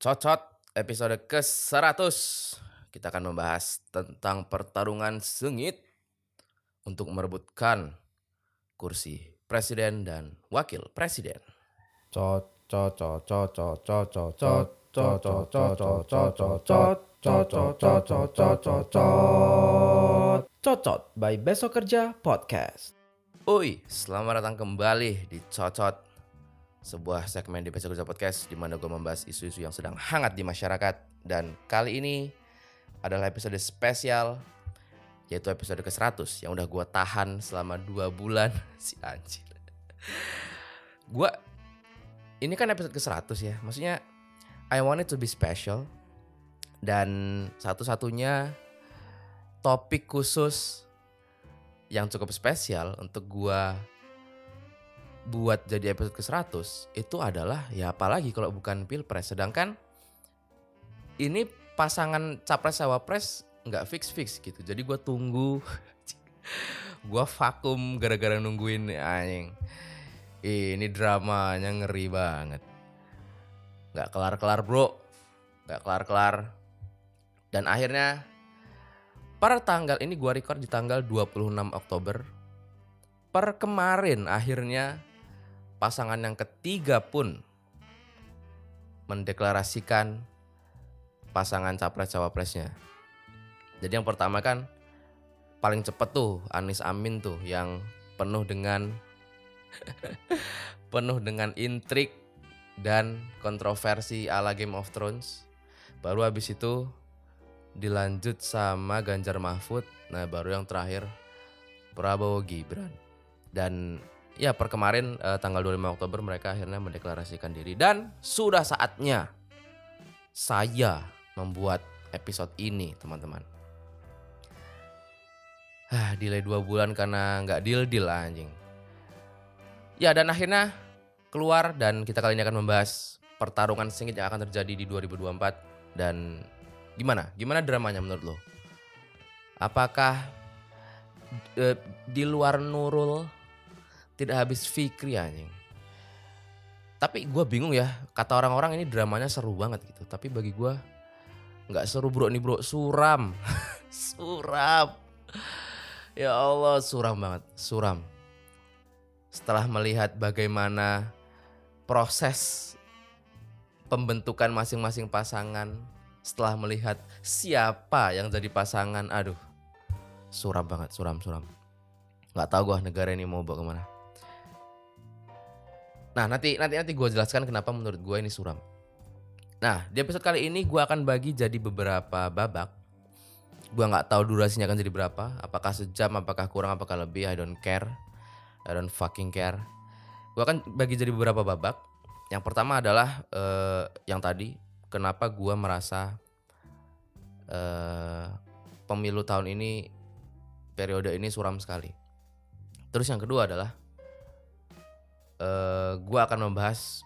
Cocot episode ke-100 Kita akan membahas tentang pertarungan sengit Untuk merebutkan kursi presiden dan wakil presiden. Cocot cocot cocot cocot cocot cocot cocot cocot cocot cocot cocot cocot. Cocot by Besok Kerja Podcast. Oi, selamat datang kembali di Cocot Sebuah segmen di Besok Podcast di mana gue membahas isu-isu yang sedang hangat di masyarakat Dan kali ini adalah episode spesial Yaitu episode ke-100 yang udah gue tahan selama 2 bulan Si anjir Gue ini kan episode ke-100 ya. Maksudnya I want it to be special. Dan satu-satunya topik khusus yang cukup spesial untuk gua buat jadi episode ke-100 itu adalah ya apalagi kalau bukan Pilpres. Sedangkan ini pasangan capres cawapres nggak fix-fix gitu. Jadi gua tunggu gua vakum gara-gara nungguin anjing. Ini dramanya ngeri banget. Gak kelar-kelar bro. Gak kelar-kelar. Dan akhirnya per tanggal ini gua record di tanggal 26 Oktober. Per kemarin akhirnya pasangan yang ketiga pun mendeklarasikan pasangan capres cawapresnya. Jadi yang pertama kan paling cepet tuh Anis Amin tuh yang penuh dengan penuh dengan intrik dan kontroversi ala Game of Thrones. Baru habis itu dilanjut sama Ganjar Mahfud. Nah, baru yang terakhir Prabowo Gibran. Dan ya per kemarin eh, tanggal 25 Oktober mereka akhirnya mendeklarasikan diri dan sudah saatnya saya membuat episode ini, teman-teman. Ah, delay dua bulan karena nggak deal deal anjing. Ya dan akhirnya keluar dan kita kali ini akan membahas pertarungan sengit yang akan terjadi di 2024 dan gimana? Gimana dramanya menurut lo? Apakah e, di luar Nurul tidak habis Fikri anjing? Tapi gue bingung ya, kata orang-orang ini dramanya seru banget gitu. Tapi bagi gue nggak seru bro. Ini bro, suram, suram. Ya Allah suram banget, suram. Setelah melihat bagaimana proses pembentukan masing-masing pasangan setelah melihat siapa yang jadi pasangan aduh. Suram banget suram suram. Nggak tahu gua negara ini mau bawa ke mana nah nanti nanti nanti gue jelaskan kenapa menurut gue ini suram nah di episode kali ini gue akan bagi jadi beberapa babak gue nggak tahu durasinya akan jadi berapa apakah sejam apakah kurang apakah lebih I don't care I don't fucking care. Gue akan bagi jadi beberapa babak. Yang pertama adalah uh, yang tadi, kenapa gue merasa uh, pemilu tahun ini periode ini suram sekali. Terus yang kedua adalah uh, gue akan membahas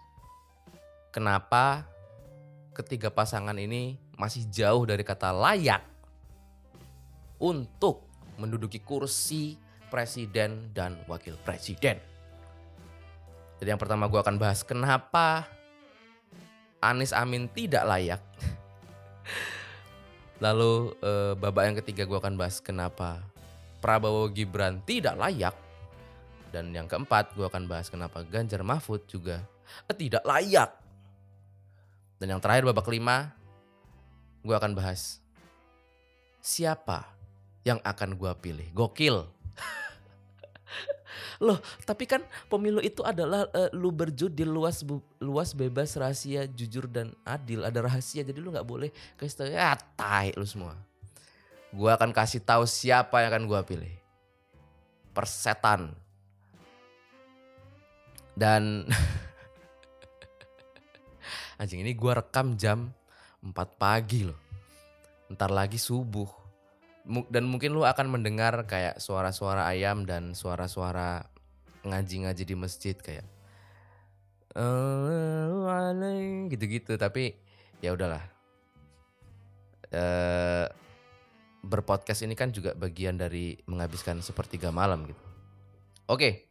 kenapa ketiga pasangan ini masih jauh dari kata layak untuk menduduki kursi presiden dan wakil presiden. Jadi yang pertama gue akan bahas kenapa Anies Amin tidak layak. Lalu eh, babak yang ketiga gue akan bahas kenapa Prabowo Gibran tidak layak. Dan yang keempat gue akan bahas kenapa Ganjar Mahfud juga eh, tidak layak. Dan yang terakhir babak kelima gue akan bahas siapa yang akan gue pilih. Gokil. Loh, tapi kan pemilu itu adalah uh, lu berjudil luas bu, luas bebas rahasia jujur dan adil. Ada rahasia jadi lu nggak boleh kasih tahu ya tai lu semua. Gua akan kasih tahu siapa yang akan gua pilih. Persetan. Dan anjing ini gua rekam jam 4 pagi loh. Ntar lagi subuh. Dan mungkin lu akan mendengar kayak suara-suara ayam dan suara-suara ngaji-ngaji di masjid kayak gitu-gitu. Tapi ya udahlah. E, berpodcast ini kan juga bagian dari menghabiskan sepertiga malam gitu. Oke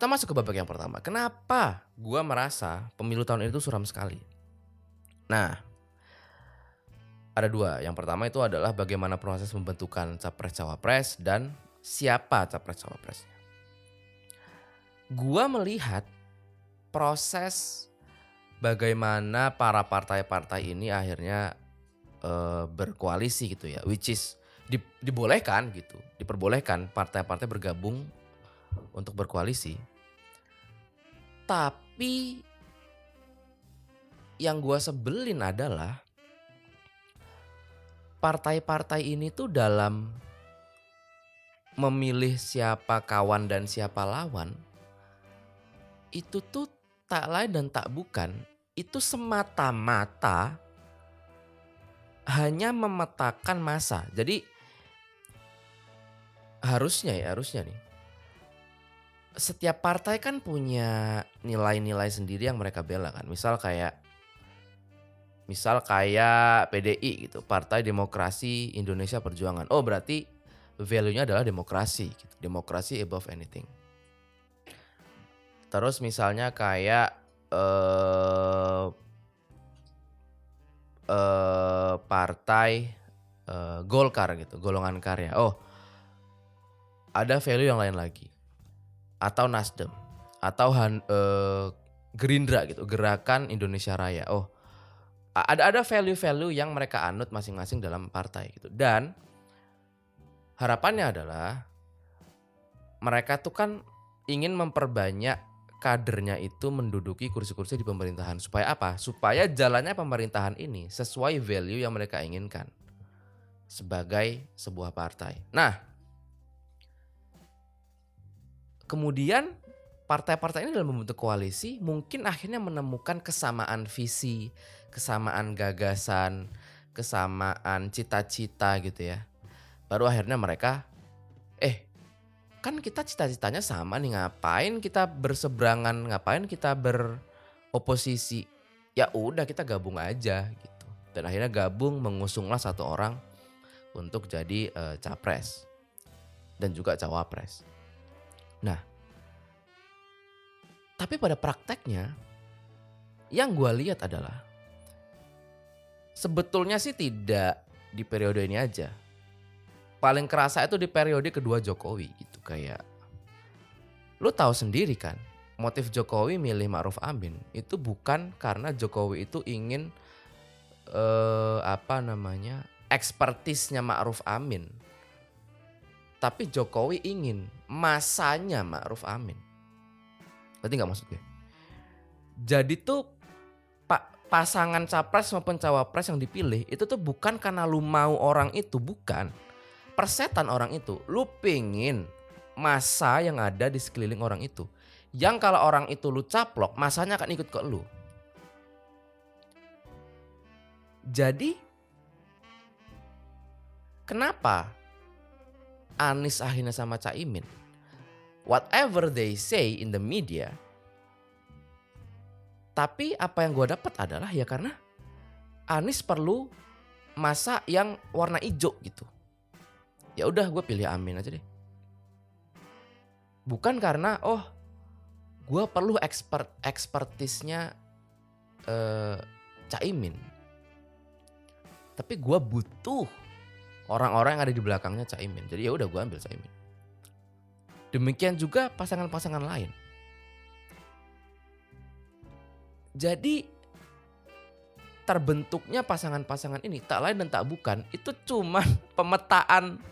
kita masuk ke babak yang pertama kenapa gua merasa pemilu tahun ini tuh suram sekali Nah, ada dua. Yang pertama itu adalah bagaimana proses pembentukan capres cawapres dan siapa capres cawapresnya. Gua melihat proses bagaimana para partai-partai ini akhirnya eh, berkoalisi gitu ya, which is di- dibolehkan gitu, diperbolehkan partai-partai bergabung untuk berkoalisi. Tapi yang gua sebelin adalah partai-partai ini tuh dalam memilih siapa kawan dan siapa lawan itu tuh tak lain dan tak bukan itu semata-mata hanya memetakan masa. Jadi harusnya ya harusnya nih setiap partai kan punya nilai-nilai sendiri yang mereka bela kan. Misal kayak misal kayak PDI gitu, Partai Demokrasi Indonesia Perjuangan. Oh, berarti value-nya adalah demokrasi gitu. Demokrasi above anything. Terus misalnya kayak eh eh partai eh, Golkar gitu, golongan karya. Oh, ada value yang lain lagi. Atau Nasdem, atau Han- eh, Gerindra gitu, Gerakan Indonesia Raya. Oh, ada ada value-value yang mereka anut masing-masing dalam partai gitu. Dan harapannya adalah mereka tuh kan ingin memperbanyak kadernya itu menduduki kursi-kursi di pemerintahan. Supaya apa? Supaya jalannya pemerintahan ini sesuai value yang mereka inginkan sebagai sebuah partai. Nah, kemudian partai-partai ini dalam membentuk koalisi mungkin akhirnya menemukan kesamaan visi, kesamaan gagasan, kesamaan cita-cita gitu ya. Baru akhirnya mereka eh kan kita cita-citanya sama nih ngapain kita berseberangan, ngapain kita beroposisi. Ya udah kita gabung aja gitu. Dan akhirnya gabung mengusunglah satu orang untuk jadi eh, capres dan juga cawapres. Nah, tapi pada prakteknya yang gue lihat adalah sebetulnya sih tidak di periode ini aja. Paling kerasa itu di periode kedua Jokowi gitu kayak lu tahu sendiri kan motif Jokowi milih Ma'ruf Amin itu bukan karena Jokowi itu ingin eh, apa namanya ekspertisnya Ma'ruf Amin tapi Jokowi ingin masanya Ma'ruf Amin. Berarti nggak maksud gue? Jadi tuh pak pasangan capres maupun cawapres yang dipilih itu tuh bukan karena lu mau orang itu, bukan. Persetan orang itu, lu pingin masa yang ada di sekeliling orang itu. Yang kalau orang itu lu caplok, masanya akan ikut ke lu. Jadi kenapa Anies akhirnya sama Caimin. Whatever they say in the media. Tapi apa yang gue dapat adalah ya karena Anies perlu masa yang warna hijau gitu. Ya udah gue pilih Amin aja deh. Bukan karena oh gue perlu expert expertisnya eh, Caimin. Tapi gue butuh orang-orang yang ada di belakangnya Caimin. Jadi ya udah gue ambil Caimin. Demikian juga pasangan-pasangan lain. Jadi terbentuknya pasangan-pasangan ini tak lain dan tak bukan itu cuman pemetaan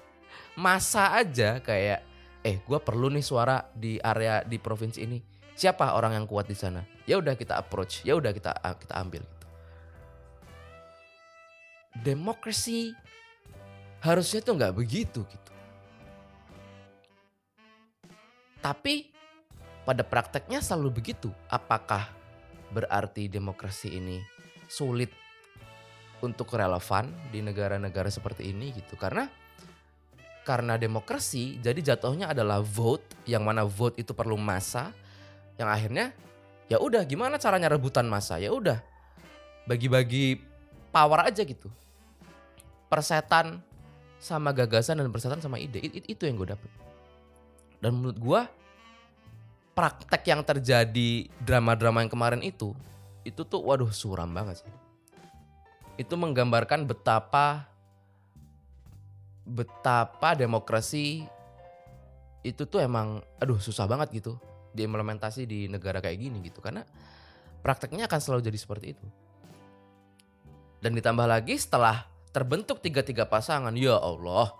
masa aja kayak eh gue perlu nih suara di area di provinsi ini siapa orang yang kuat di sana ya udah kita approach ya udah kita kita ambil gitu. demokrasi harusnya tuh nggak begitu gitu. Tapi pada prakteknya selalu begitu. Apakah berarti demokrasi ini sulit untuk relevan di negara-negara seperti ini gitu? Karena karena demokrasi jadi jatuhnya adalah vote yang mana vote itu perlu masa yang akhirnya ya udah gimana caranya rebutan masa ya udah bagi-bagi power aja gitu persetan sama gagasan dan persetan sama ide. It- itu yang gue dapet. Dan menurut gue praktek yang terjadi drama-drama yang kemarin itu itu tuh waduh suram banget sih. Itu menggambarkan betapa betapa demokrasi itu tuh emang aduh susah banget gitu diimplementasi di negara kayak gini gitu. Karena prakteknya akan selalu jadi seperti itu. Dan ditambah lagi setelah terbentuk tiga-tiga pasangan, ya Allah.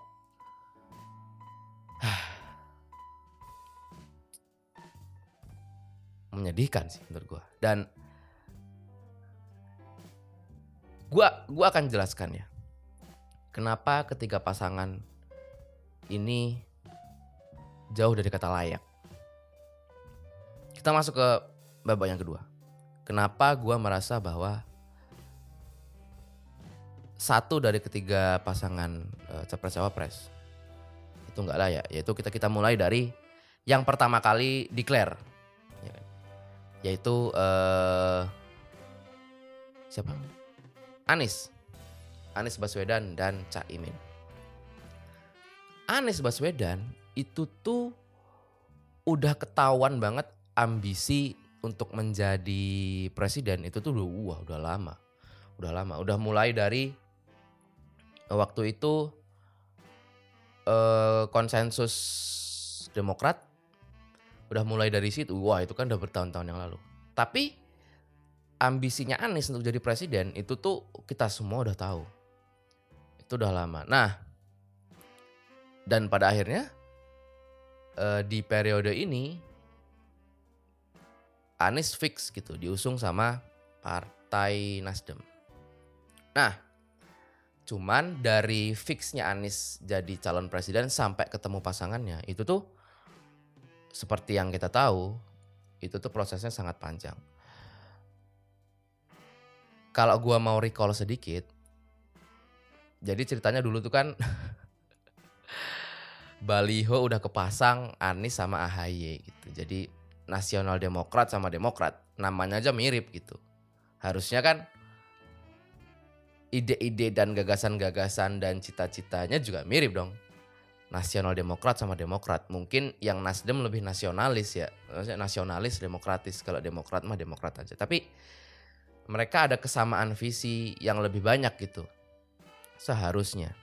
Menyedihkan sih menurut gue. Dan gua gua akan jelaskan ya. Kenapa ketiga pasangan ini jauh dari kata layak. Kita masuk ke babak yang kedua. Kenapa gue merasa bahwa satu dari ketiga pasangan uh, capres cawapres itu nggak layak. Yaitu kita kita mulai dari yang pertama kali declare, ya kan? yaitu uh, siapa? Anies, Anies Baswedan dan Cak Imin. Anies Baswedan itu tuh udah ketahuan banget ambisi untuk menjadi presiden itu tuh udah wah udah lama. Udah lama, udah mulai dari waktu itu eh, konsensus Demokrat udah mulai dari situ. Wah, itu kan udah bertahun-tahun yang lalu. Tapi ambisinya Anies untuk jadi presiden itu tuh kita semua udah tahu. Itu udah lama. Nah, dan pada akhirnya eh, di periode ini Anies fix gitu diusung sama Partai Nasdem. Nah, cuman dari fixnya Anies jadi calon presiden sampai ketemu pasangannya itu tuh seperti yang kita tahu itu tuh prosesnya sangat panjang. Kalau gua mau recall sedikit, jadi ceritanya dulu tuh kan baliho udah kepasang Anies sama AHY gitu. Jadi Nasional Demokrat sama Demokrat namanya aja mirip gitu. Harusnya kan ide-ide dan gagasan-gagasan dan cita-citanya juga mirip dong. Nasional Demokrat sama Demokrat. Mungkin yang Nasdem lebih nasionalis ya. Nasionalis demokratis. Kalau Demokrat mah Demokrat aja. Tapi mereka ada kesamaan visi yang lebih banyak gitu. Seharusnya.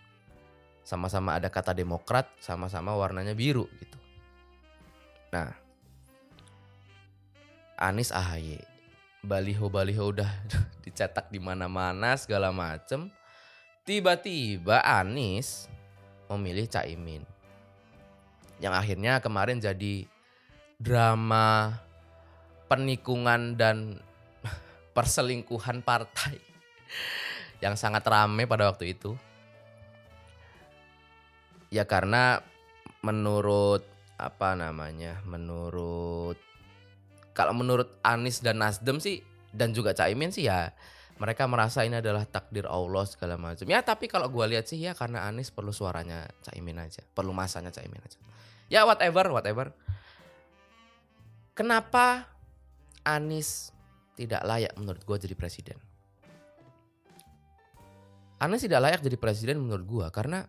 Sama-sama ada kata Demokrat, sama-sama warnanya biru gitu. Nah, Anies AHY. Baliho-baliho udah dicetak di mana-mana segala macem. Tiba-tiba Anies memilih Caimin. Yang akhirnya kemarin jadi drama penikungan dan perselingkuhan partai yang sangat rame pada waktu itu. Ya karena menurut apa namanya? Menurut kalau menurut Anies dan Nasdem sih dan juga Caimin sih ya mereka merasa ini adalah takdir Allah segala macam. Ya tapi kalau gue lihat sih ya karena Anies perlu suaranya Caimin aja, perlu masanya Caimin aja. Ya whatever, whatever. Kenapa Anies tidak layak menurut gue jadi presiden? Anies tidak layak jadi presiden menurut gue karena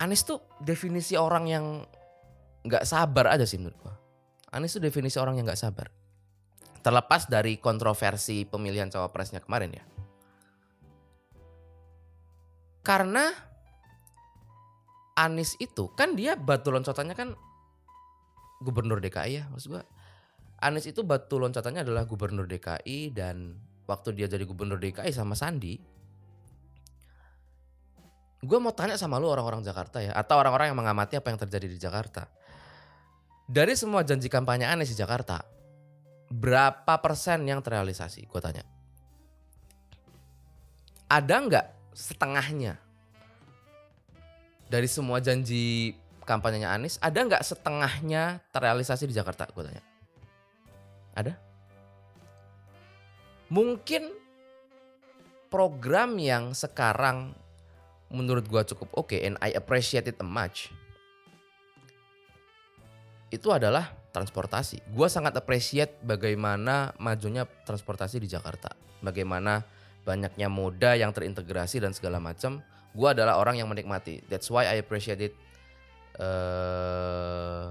Anies tuh definisi orang yang nggak sabar aja sih menurut gue. Anies itu definisi orang yang gak sabar. Terlepas dari kontroversi pemilihan cawapresnya kemarin ya. Karena Anies itu kan dia batu loncatannya kan gubernur DKI ya maksud gue. Anies itu batu loncatannya adalah gubernur DKI dan waktu dia jadi gubernur DKI sama Sandi. Gue mau tanya sama lu orang-orang Jakarta ya atau orang-orang yang mengamati apa yang terjadi di Jakarta dari semua janji kampanye Anies di Jakarta, berapa persen yang terrealisasi? Gue tanya. Ada nggak setengahnya? Dari semua janji kampanyenya Anies, ada nggak setengahnya terrealisasi di Jakarta? Gue tanya. Ada? Mungkin program yang sekarang menurut gue cukup oke okay, and I appreciate it much itu adalah transportasi. Gua sangat appreciate bagaimana majunya transportasi di Jakarta. Bagaimana banyaknya moda yang terintegrasi dan segala macam. Gua adalah orang yang menikmati. That's why I appreciate it uh,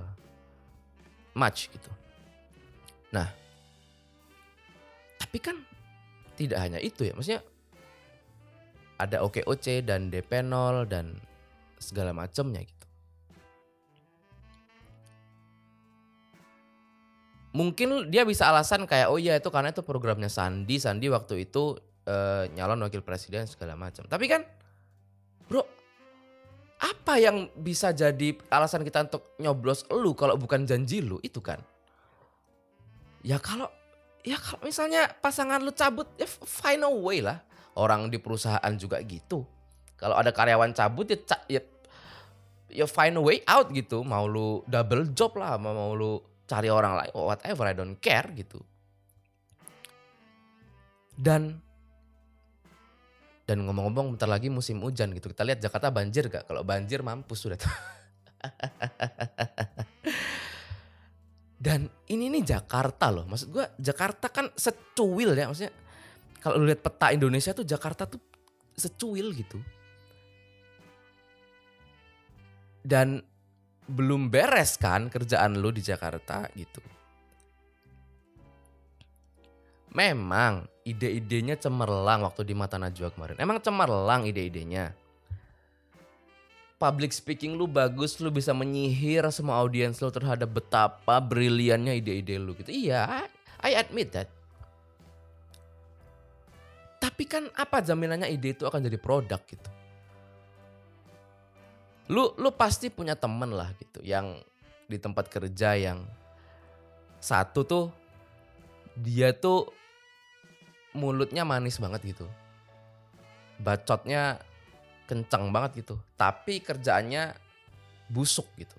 much gitu. Nah, tapi kan tidak hanya itu ya. Maksudnya ada OKOC dan DP0 dan segala macamnya gitu. Mungkin dia bisa alasan kayak oh iya itu karena itu programnya Sandi, Sandi waktu itu eh, nyalon wakil presiden segala macam. Tapi kan bro apa yang bisa jadi alasan kita untuk nyoblos lu kalau bukan janji lu itu kan? Ya kalau ya kalau misalnya pasangan lu cabut ya find a way lah. Orang di perusahaan juga gitu. Kalau ada karyawan cabut ya ya, ya find a way out gitu. Mau lu double job lah, mau lu cari orang lain, whatever I don't care gitu. Dan dan ngomong-ngomong bentar lagi musim hujan gitu. Kita lihat Jakarta banjir gak? Kalau banjir mampus sudah. Dan ini nih Jakarta loh. Maksud gua Jakarta kan secuil ya. Maksudnya kalau lu lihat peta Indonesia tuh Jakarta tuh secuil gitu. Dan belum beres kan kerjaan lu di Jakarta gitu. Memang ide-idenya cemerlang waktu di mata Najwa kemarin. Emang cemerlang ide-idenya. Public speaking lu bagus, lu bisa menyihir semua audiens lu terhadap betapa briliannya ide-ide lu gitu. Iya, I admit that. Tapi kan apa jaminannya ide itu akan jadi produk gitu. Lu lu pasti punya temen lah gitu yang di tempat kerja yang satu tuh dia tuh mulutnya manis banget gitu. Bacotnya kencang banget gitu. Tapi kerjaannya busuk gitu.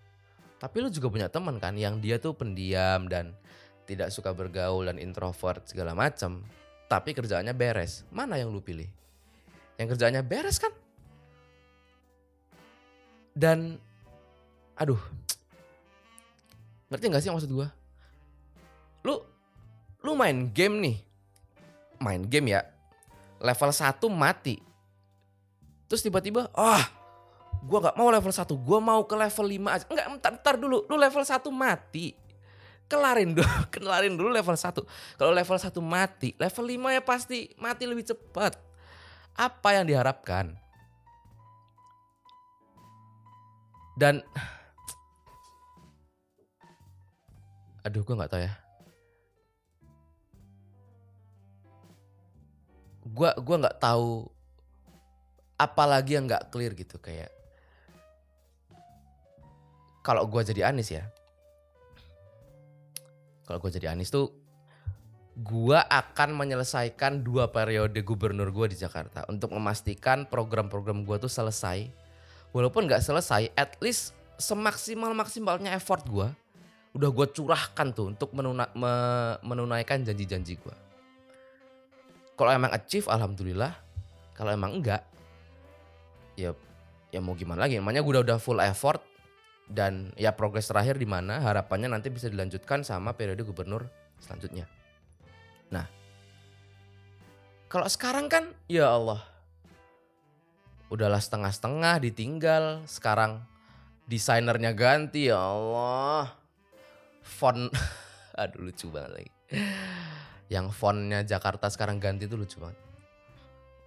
Tapi lu juga punya teman kan yang dia tuh pendiam dan tidak suka bergaul dan introvert segala macam. Tapi kerjaannya beres. Mana yang lu pilih? Yang kerjaannya beres kan? Dan aduh. Ngerti gak sih maksud gua? Lu lu main game nih. Main game ya. Level 1 mati. Terus tiba-tiba, ah, gua nggak mau level 1, gua mau ke level 5 aja. Enggak, entar, entar dulu. Lu level 1 mati. Kelarin dulu, kelarin dulu level 1. Kalau level 1 mati, level 5 ya pasti mati lebih cepat. Apa yang diharapkan? Dan aduh gue nggak tahu ya. Gua gua nggak tahu apalagi yang nggak clear gitu kayak kalau gua jadi Anis ya kalau gue jadi Anies tuh gua akan menyelesaikan dua periode gubernur gua di Jakarta untuk memastikan program-program gua tuh selesai walaupun nggak selesai at least semaksimal maksimalnya effort gua udah gua curahkan tuh untuk menuna- me- menunaikan janji-janji gua. Kalau emang achieve alhamdulillah. Kalau emang enggak ya ya mau gimana lagi? Namanya gue udah udah full effort dan ya progres terakhir di mana harapannya nanti bisa dilanjutkan sama periode gubernur selanjutnya. Nah, kalau sekarang kan ya Allah, udahlah setengah-setengah ditinggal, sekarang desainernya ganti ya Allah, font, aduh lucu banget lagi. Yang fontnya Jakarta sekarang ganti itu lucu banget.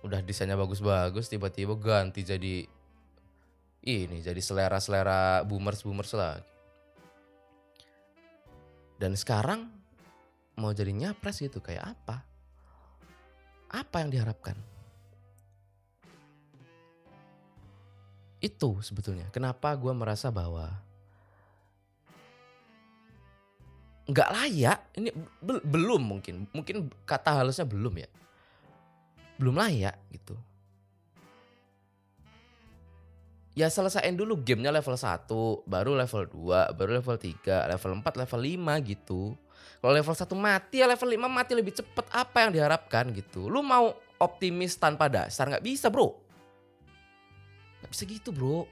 Udah desainnya bagus-bagus, tiba-tiba ganti jadi ini jadi selera-selera boomers-boomers lagi. Dan sekarang mau jadi nyapres gitu kayak apa? Apa yang diharapkan? Itu sebetulnya kenapa gue merasa bahwa nggak layak. Ini bel- belum mungkin, mungkin kata halusnya belum ya, belum layak gitu ya selesaiin dulu gamenya level 1, baru level 2, baru level 3, level 4, level 5 gitu. Kalau level 1 mati ya level 5 mati lebih cepet apa yang diharapkan gitu. Lu mau optimis tanpa dasar nggak bisa bro. Nggak bisa gitu bro.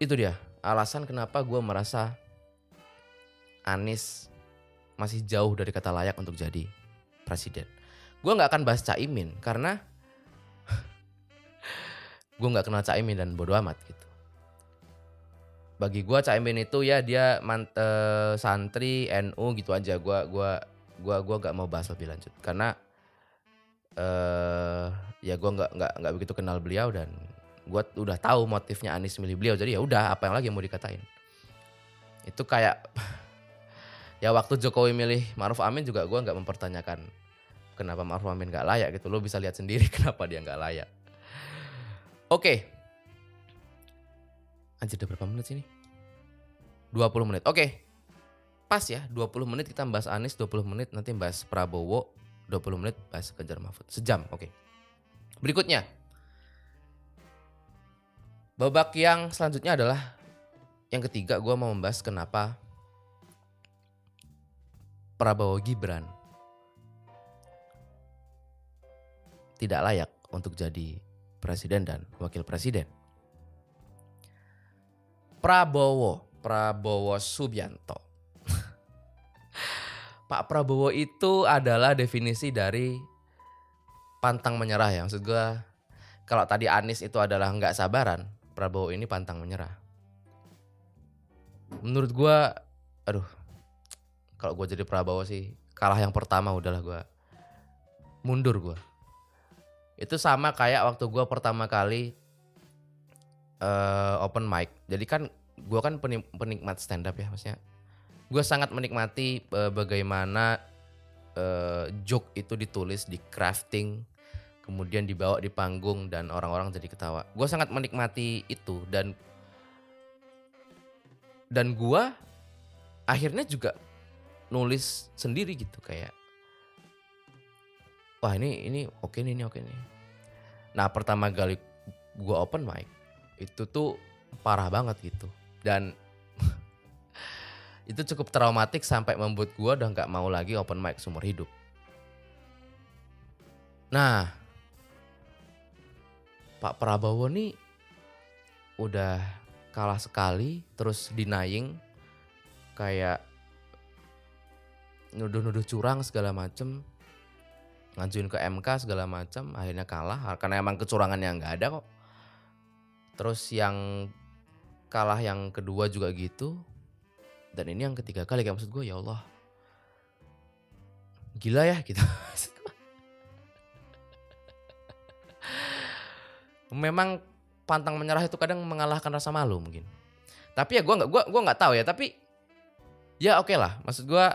Itu dia alasan kenapa gue merasa Anies masih jauh dari kata layak untuk jadi presiden. Gue nggak akan bahas Caimin karena gue nggak kenal Caimin dan bodo amat gitu. Bagi gue Caimin itu ya dia mant eh, santri NU gitu aja. Gue gua gua gua gak mau bahas lebih lanjut karena eh ya gue nggak nggak nggak begitu kenal beliau dan gue udah tahu motifnya Anies milih beliau jadi ya udah apa yang lagi yang mau dikatain. Itu kayak ya waktu Jokowi milih Maruf Amin juga gue nggak mempertanyakan kenapa Maruf Amin nggak layak gitu. Lo bisa lihat sendiri kenapa dia nggak layak. Oke. Anjir udah berapa menit sini 20 menit. Oke. Pas ya 20 menit kita bahas Anies 20 menit nanti bahas Prabowo 20 menit bahas Ganjar Mahfud. Sejam oke berikutnya babak yang selanjutnya adalah yang ketiga gue mau membahas kenapa Prabowo Gibran tidak layak untuk jadi presiden dan wakil presiden. Prabowo, Prabowo Subianto. Pak Prabowo itu adalah definisi dari pantang menyerah ya. Maksud gue kalau tadi Anies itu adalah nggak sabaran, Prabowo ini pantang menyerah. Menurut gue, aduh, kalau gue jadi Prabowo sih kalah yang pertama udahlah gue mundur gue. Itu sama kayak waktu gue pertama kali uh, open mic. Jadi kan gue kan penikmat stand up ya maksudnya. Gue sangat menikmati uh, bagaimana uh, joke itu ditulis, di crafting, kemudian dibawa di panggung dan orang-orang jadi ketawa. Gue sangat menikmati itu dan dan gue akhirnya juga nulis sendiri gitu kayak wah ini ini oke nih ini oke nih. Nah pertama kali gue open mic itu tuh parah banget gitu dan itu cukup traumatik sampai membuat gue udah nggak mau lagi open mic seumur hidup. Nah Pak Prabowo nih udah kalah sekali terus denying kayak nuduh-nuduh curang segala macem ngajuin ke MK segala macam akhirnya kalah karena emang kecurangan yang nggak ada kok terus yang kalah yang kedua juga gitu dan ini yang ketiga kali kayak maksud gue ya Allah. Gila ya gitu. Memang pantang menyerah itu kadang mengalahkan rasa malu mungkin. Tapi ya gue nggak gua gua nggak tahu ya tapi ya oke okay lah. Maksud gue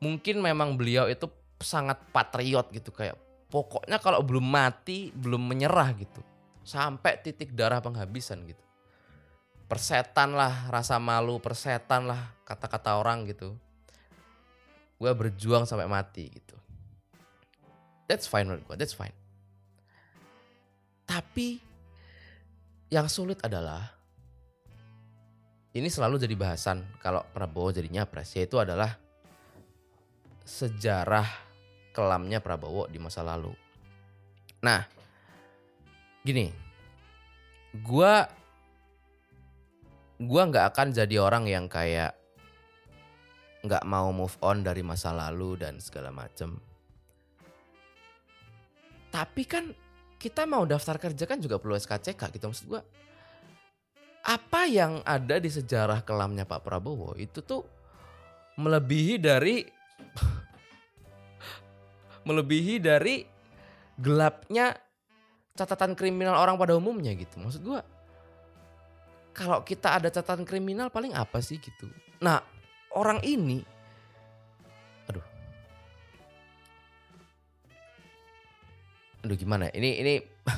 mungkin memang beliau itu sangat patriot gitu kayak pokoknya kalau belum mati belum menyerah gitu sampai titik darah penghabisan gitu persetan lah rasa malu persetan lah kata-kata orang gitu. Gue berjuang sampai mati gitu. That's fine menurut gue that's fine. Tapi yang sulit adalah ini selalu jadi bahasan kalau Prabowo jadinya pres yaitu adalah sejarah kelamnya Prabowo di masa lalu. Nah, gini, gua gua nggak akan jadi orang yang kayak nggak mau move on dari masa lalu dan segala macem. Tapi kan kita mau daftar kerja kan juga perlu SKCK gitu maksud gua. Apa yang ada di sejarah kelamnya Pak Prabowo itu tuh melebihi dari melebihi dari gelapnya catatan kriminal orang pada umumnya gitu. Maksud gua kalau kita ada catatan kriminal paling apa sih gitu. Nah, orang ini aduh. Aduh gimana? ya? Ini ini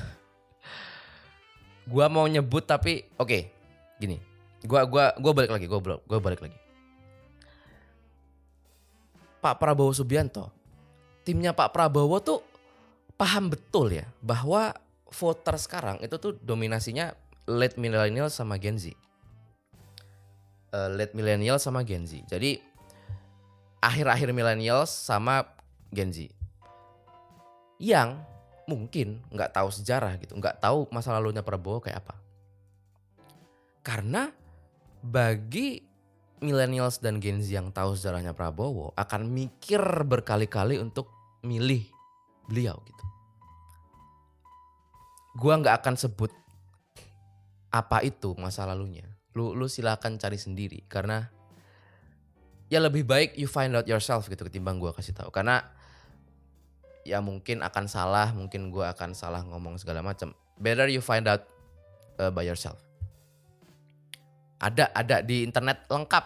gua mau nyebut tapi oke, gini. Gua gua gua balik lagi, gua gua balik lagi. Pak Prabowo Subianto, timnya Pak Prabowo tuh paham betul ya bahwa voter sekarang itu tuh dominasinya late millennial sama Gen Z. Uh, late millennial sama Gen Z. Jadi akhir-akhir millennial sama Gen Z. Yang mungkin nggak tahu sejarah gitu, nggak tahu masa lalunya Prabowo kayak apa. Karena bagi millennials dan Gen Z yang tahu sejarahnya Prabowo akan mikir berkali-kali untuk milih beliau gitu. Gua nggak akan sebut apa itu masa lalunya. Lu lu silakan cari sendiri karena ya lebih baik you find out yourself gitu ketimbang gua kasih tahu. Karena ya mungkin akan salah, mungkin gue akan salah ngomong segala macam. Better you find out uh, by yourself. Ada ada di internet lengkap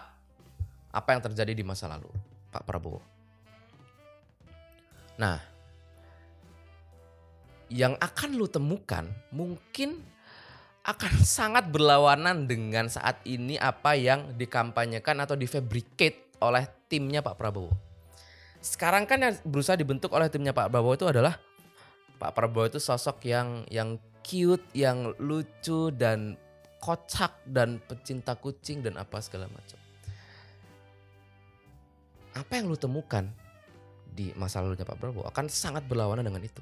apa yang terjadi di masa lalu Pak Prabowo. Nah, yang akan lu temukan mungkin akan sangat berlawanan dengan saat ini apa yang dikampanyekan atau difabricate oleh timnya Pak Prabowo. Sekarang kan yang berusaha dibentuk oleh timnya Pak Prabowo itu adalah Pak Prabowo itu sosok yang yang cute, yang lucu dan kocak dan pecinta kucing dan apa segala macam. Apa yang lu temukan di masa lalunya Pak Prabowo akan sangat berlawanan dengan itu.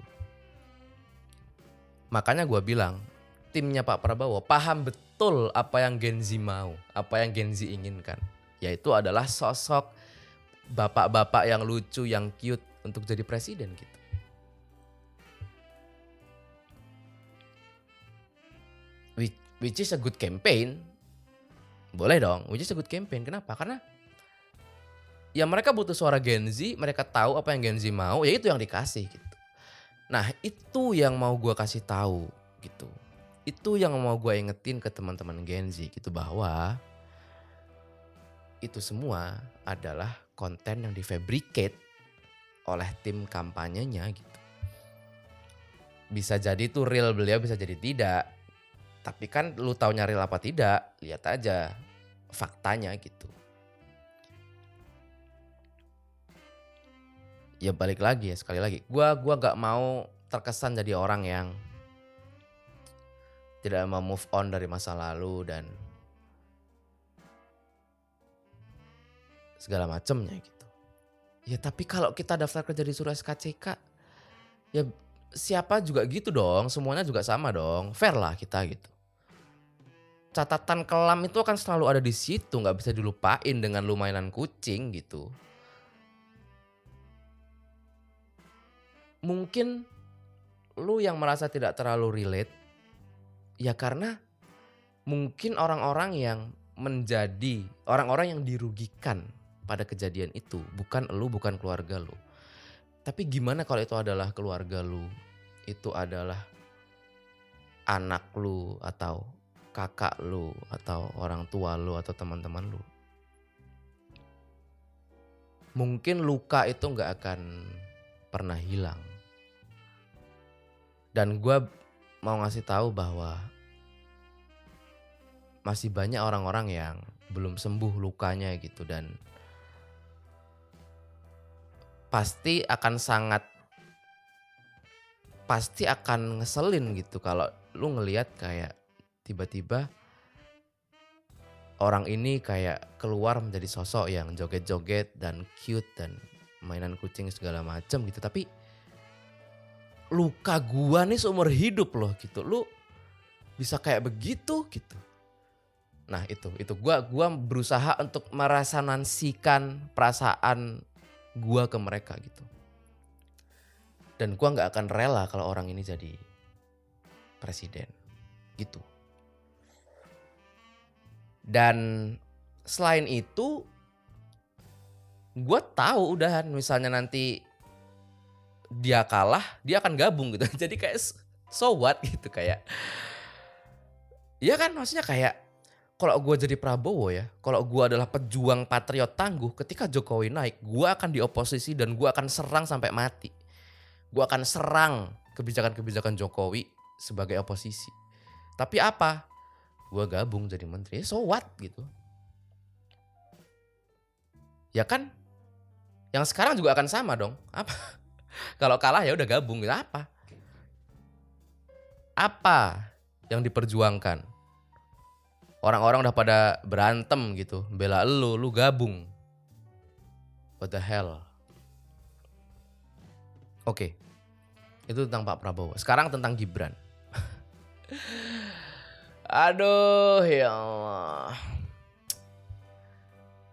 Makanya gue bilang timnya Pak Prabowo paham betul apa yang Gen Z mau, apa yang Gen Z inginkan. Yaitu adalah sosok bapak-bapak yang lucu, yang cute untuk jadi presiden gitu. Which, is a good campaign. Boleh dong, which is a good campaign. Kenapa? Karena ya mereka butuh suara Gen Z, mereka tahu apa yang Gen Z mau, ya itu yang dikasih gitu. Nah itu yang mau gue kasih tahu gitu. Itu yang mau gue ingetin ke teman-teman Gen Z gitu bahwa itu semua adalah konten yang difabricate oleh tim kampanyenya gitu. Bisa jadi itu real beliau, bisa jadi tidak. Tapi kan lu taunya real apa tidak, lihat aja faktanya gitu. Ya balik lagi ya sekali lagi. Gua gua gak mau terkesan jadi orang yang tidak mau move on dari masa lalu dan segala macamnya gitu. Ya tapi kalau kita daftar kerja di surat SKCK ya siapa juga gitu dong, semuanya juga sama dong, fair lah kita gitu. Catatan kelam itu akan selalu ada di situ, nggak bisa dilupain dengan lu mainan kucing gitu. Mungkin lu yang merasa tidak terlalu relate ya karena mungkin orang-orang yang menjadi orang-orang yang dirugikan pada kejadian itu bukan lu bukan keluarga lu. Tapi gimana kalau itu adalah keluarga lu? Itu adalah anak lu atau kakak lu atau orang tua lu atau teman-teman lu. Mungkin luka itu nggak akan pernah hilang. Dan gue mau ngasih tahu bahwa masih banyak orang-orang yang belum sembuh lukanya gitu dan pasti akan sangat pasti akan ngeselin gitu kalau lu ngelihat kayak tiba-tiba orang ini kayak keluar menjadi sosok yang joget-joget dan cute dan mainan kucing segala macam gitu. Tapi luka gua nih seumur hidup loh gitu. Lu bisa kayak begitu gitu. Nah itu itu. Gua gua berusaha untuk merasanansikan perasaan gua ke mereka gitu. Dan gua nggak akan rela kalau orang ini jadi presiden gitu. Dan selain itu gue tahu udahan misalnya nanti dia kalah dia akan gabung gitu. Jadi kayak so what gitu kayak ya kan maksudnya kayak kalau gue jadi Prabowo ya kalau gue adalah pejuang patriot tangguh ketika Jokowi naik gue akan di oposisi dan gue akan serang sampai mati. Gue akan serang kebijakan-kebijakan Jokowi sebagai oposisi. Tapi apa? Gue gabung jadi menteri. So what? Gitu. Ya kan? Yang sekarang juga akan sama dong. Apa kalau kalah ya udah gabung gitu apa? Apa yang diperjuangkan? Orang-orang udah pada berantem gitu, bela lu, lu gabung. What the hell? Oke. Itu tentang Pak Prabowo. Sekarang tentang Gibran. Aduh, ya Allah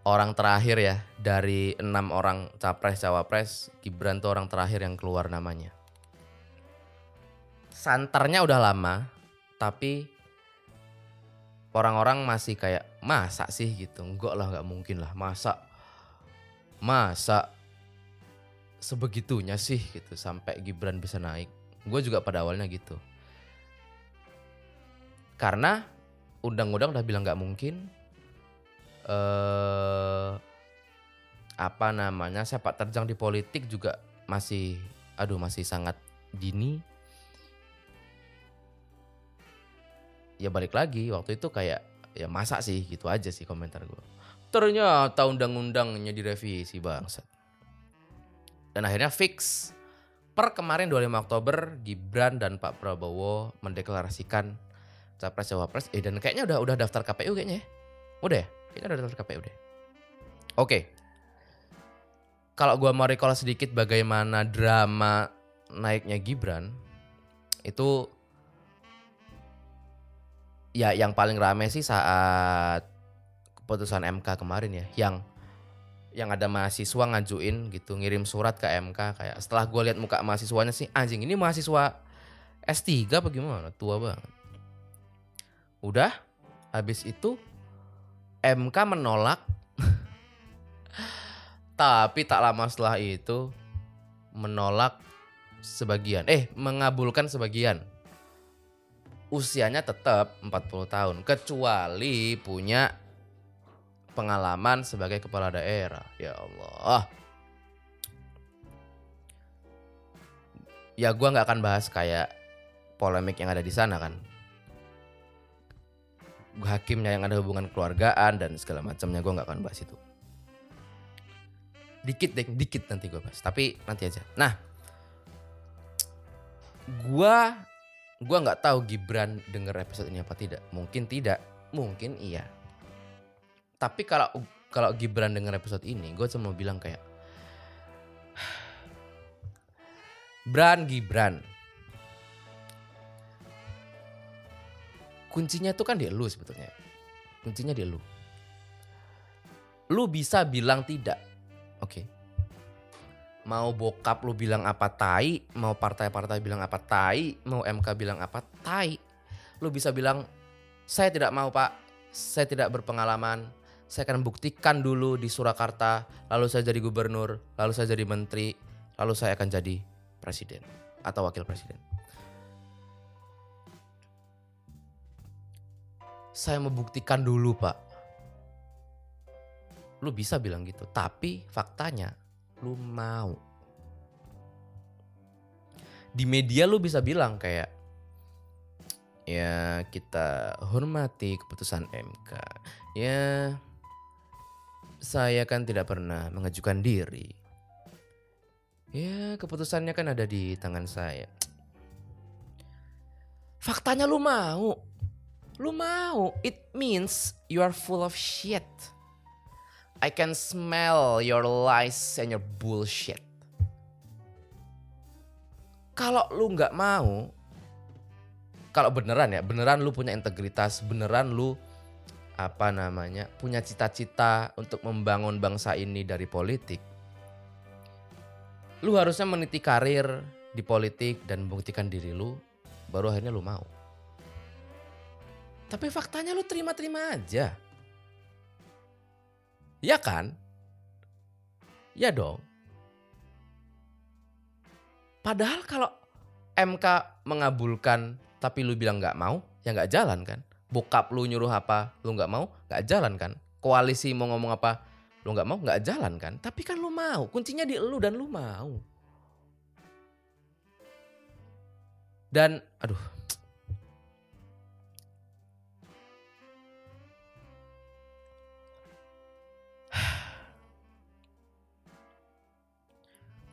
orang terakhir ya dari enam orang capres cawapres Gibran tuh orang terakhir yang keluar namanya. Santernya udah lama tapi orang-orang masih kayak masa sih gitu enggak lah nggak mungkin lah masa masa sebegitunya sih gitu sampai Gibran bisa naik. Gue juga pada awalnya gitu. Karena undang-undang udah bilang nggak mungkin. Eh apa namanya sepak terjang di politik juga masih, aduh masih sangat dini. Ya balik lagi waktu itu kayak ya masa sih gitu aja sih komentar gue. Ternyata undang-undangnya direvisi bangsat. Dan akhirnya fix. Per kemarin 25 Oktober Gibran dan Pak Prabowo mendeklarasikan capres cawapres. Eh dan kayaknya udah udah daftar KPU kayaknya ya. Udah ya? Kayaknya udah daftar KPU deh. Oke. Kalau gua mau recall sedikit bagaimana drama naiknya Gibran itu ya yang paling rame sih saat keputusan MK kemarin ya yang yang ada mahasiswa ngajuin gitu ngirim surat ke MK kayak setelah gue lihat muka mahasiswanya sih anjing ini mahasiswa S3 apa gimana tua banget udah habis itu MK menolak tapi tak lama setelah itu menolak sebagian eh mengabulkan sebagian usianya tetap 40 tahun kecuali punya pengalaman sebagai kepala daerah. Ya Allah. Ya gua nggak akan bahas kayak polemik yang ada di sana kan. Hakimnya yang ada hubungan keluargaan dan segala macamnya gua nggak akan bahas itu. Dikit deh, dikit nanti gue bahas. Tapi nanti aja. Nah, gua gua nggak tahu Gibran denger episode ini apa tidak. Mungkin tidak, mungkin iya tapi kalau kalau Gibran denger episode ini gue cuma bilang kayak Bran Gibran kuncinya tuh kan di lu sebetulnya. Kuncinya di lu. Lu bisa bilang tidak. Oke. Okay. mau bokap lu bilang apa tai mau partai-partai bilang apa tai mau MK bilang apa tai lu bisa bilang saya tidak mau pak. Saya tidak berpengalaman. Saya akan buktikan dulu di Surakarta, lalu saya jadi gubernur, lalu saya jadi menteri, lalu saya akan jadi presiden atau wakil presiden. Saya membuktikan dulu pak. Lu bisa bilang gitu, tapi faktanya lu mau. Di media lu bisa bilang kayak, ya kita hormati keputusan MK. Ya saya kan tidak pernah mengajukan diri. Ya, keputusannya kan ada di tangan saya. Faktanya lu mau. Lu mau. It means you are full of shit. I can smell your lies and your bullshit. Kalau lu nggak mau, kalau beneran ya, beneran lu punya integritas, beneran lu apa namanya punya cita-cita untuk membangun bangsa ini dari politik lu harusnya meniti karir di politik dan membuktikan diri lu baru akhirnya lu mau tapi faktanya lu terima-terima aja. Ya kan? Ya dong. Padahal kalau MK mengabulkan tapi lu bilang nggak mau ya nggak jalan kan? Bokap lu nyuruh apa lu nggak mau nggak jalan kan? Koalisi mau ngomong apa lu nggak mau nggak jalan kan? Tapi kan lu mau kuncinya di lu dan lu mau. Dan aduh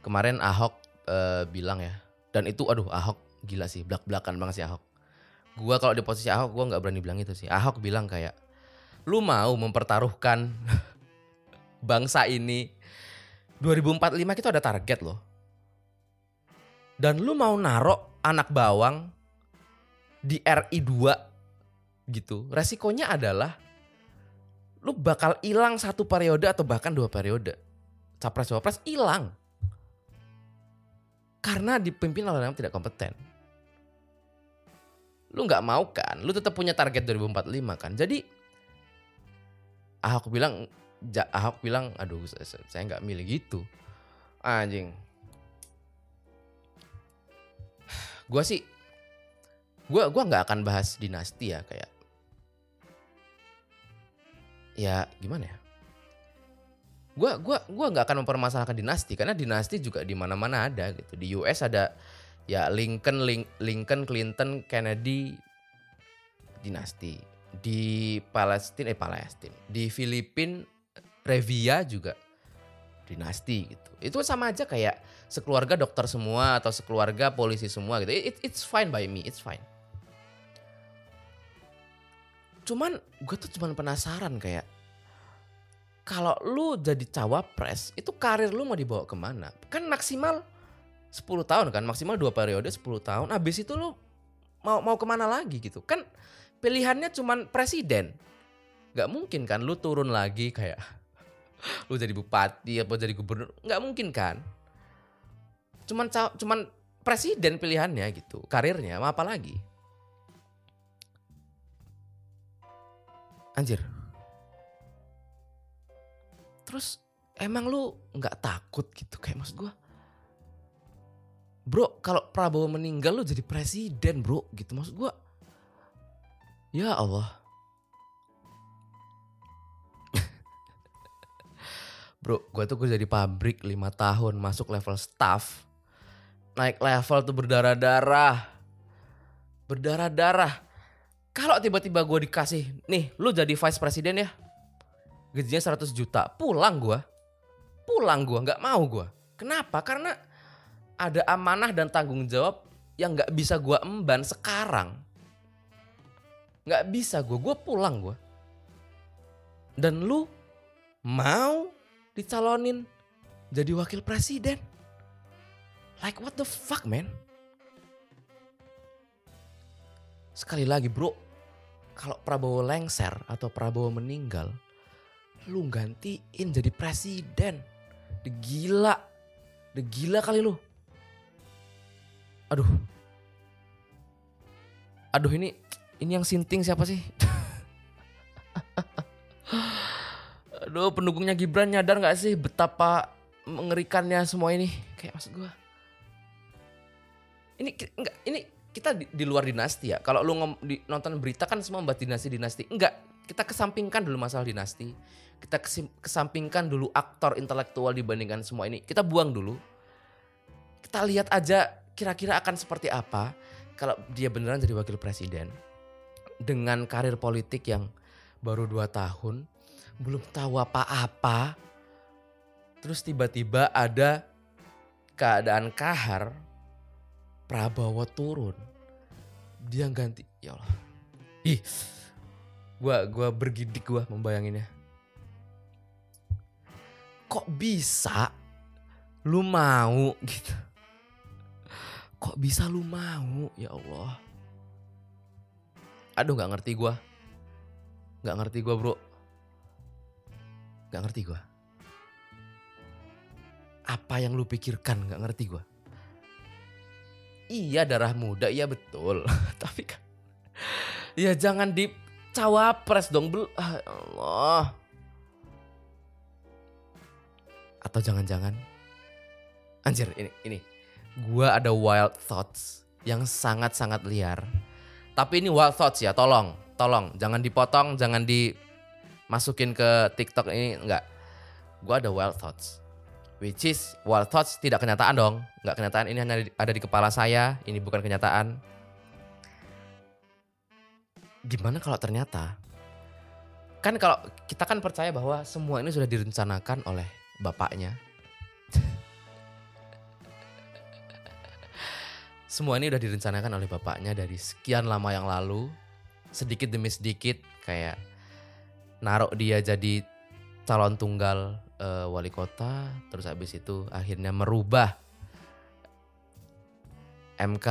kemarin Ahok uh, bilang ya dan itu aduh Ahok gila sih belak belakan banget sih Ahok Gua kalau di posisi Ahok gua nggak berani bilang itu sih. Ahok bilang kayak lu mau mempertaruhkan bangsa ini 2045 kita ada target loh. Dan lu mau narok anak bawang di RI 2 gitu. Resikonya adalah lu bakal hilang satu periode atau bahkan dua periode. Capres-capres hilang. Karena dipimpin oleh orang yang tidak kompeten. Lu nggak mau kan? Lu tetap punya target 2045 kan? Jadi Ahok bilang Ahok bilang aduh saya nggak milih gitu. Anjing. Gua sih gua gua nggak akan bahas dinasti ya kayak ya gimana ya Gua gua gua nggak akan mempermasalahkan dinasti karena dinasti juga di mana-mana ada gitu. Di US ada ya Lincoln, Lin- Lincoln, Clinton, Kennedy dinasti. Di Palestina eh Palestina, di Filipina Revia juga dinasti gitu. Itu sama aja kayak sekeluarga dokter semua atau sekeluarga polisi semua gitu. It, it's fine by me, it's fine. Cuman gue tuh cuman penasaran kayak kalau lu jadi cawapres itu karir lu mau dibawa ke mana? Kan maksimal 10 tahun kan, maksimal dua periode 10 tahun. Habis itu lu mau mau ke mana lagi gitu? Kan pilihannya cuman presiden. Gak mungkin kan lu turun lagi kayak lu jadi bupati apa jadi gubernur nggak mungkin kan cuman cuman presiden pilihannya gitu karirnya apa lagi anjir terus emang lu nggak takut gitu kayak maksud gua bro kalau Prabowo meninggal lu jadi presiden bro gitu maksud gua ya Allah Bro, gue tuh kerja di pabrik 5 tahun, masuk level staff. Naik level tuh berdarah-darah. Berdarah-darah. Kalau tiba-tiba gue dikasih, nih lu jadi vice presiden ya. Gajinya 100 juta, pulang gue. Pulang gue, nggak mau gue. Kenapa? Karena ada amanah dan tanggung jawab yang nggak bisa gue emban sekarang. Nggak bisa gue, gue pulang gue. Dan lu mau dicalonin jadi wakil presiden. Like what the fuck man? Sekali lagi bro, kalau Prabowo lengser atau Prabowo meninggal, lu gantiin jadi presiden. De gila, de gila kali lu. Aduh, aduh ini ini yang sinting siapa sih? Aduh pendukungnya Gibran nyadar gak sih betapa mengerikannya semua ini? Kayak maksud gue. Ini enggak ini kita di, di luar dinasti ya. Kalau lu ngom- di, nonton berita kan semua membahas dinasti-dinasti. Enggak, kita kesampingkan dulu masalah dinasti. Kita kesampingkan dulu aktor intelektual dibandingkan semua ini. Kita buang dulu. Kita lihat aja kira-kira akan seperti apa kalau dia beneran jadi wakil presiden dengan karir politik yang baru 2 tahun belum tahu apa-apa. Terus tiba-tiba ada keadaan kahar, Prabowo turun. Dia ganti, ya Allah. Ih, gua gua bergidik gua membayanginnya. Kok bisa lu mau gitu? Kok bisa lu mau, ya Allah? Aduh nggak ngerti gua. nggak ngerti gua bro. Gak ngerti gua. Apa yang lu pikirkan gak ngerti gua. Iya darah muda, iya betul. Tapi kan, ya jangan di cawapres dong. Bel ah, ya Allah. Atau jangan-jangan, anjir ini ini, gua ada wild thoughts yang sangat-sangat liar. Tapi ini wild thoughts ya, tolong, tolong, jangan dipotong, jangan di masukin ke TikTok ini enggak. Gua ada wild thoughts. Which is wild thoughts tidak kenyataan dong. Enggak kenyataan ini hanya ada di kepala saya, ini bukan kenyataan. Gimana kalau ternyata kan kalau kita kan percaya bahwa semua ini sudah direncanakan oleh bapaknya. semua ini sudah direncanakan oleh bapaknya dari sekian lama yang lalu. Sedikit demi sedikit kayak naruh dia jadi calon tunggal eh, wali kota terus habis itu akhirnya merubah MK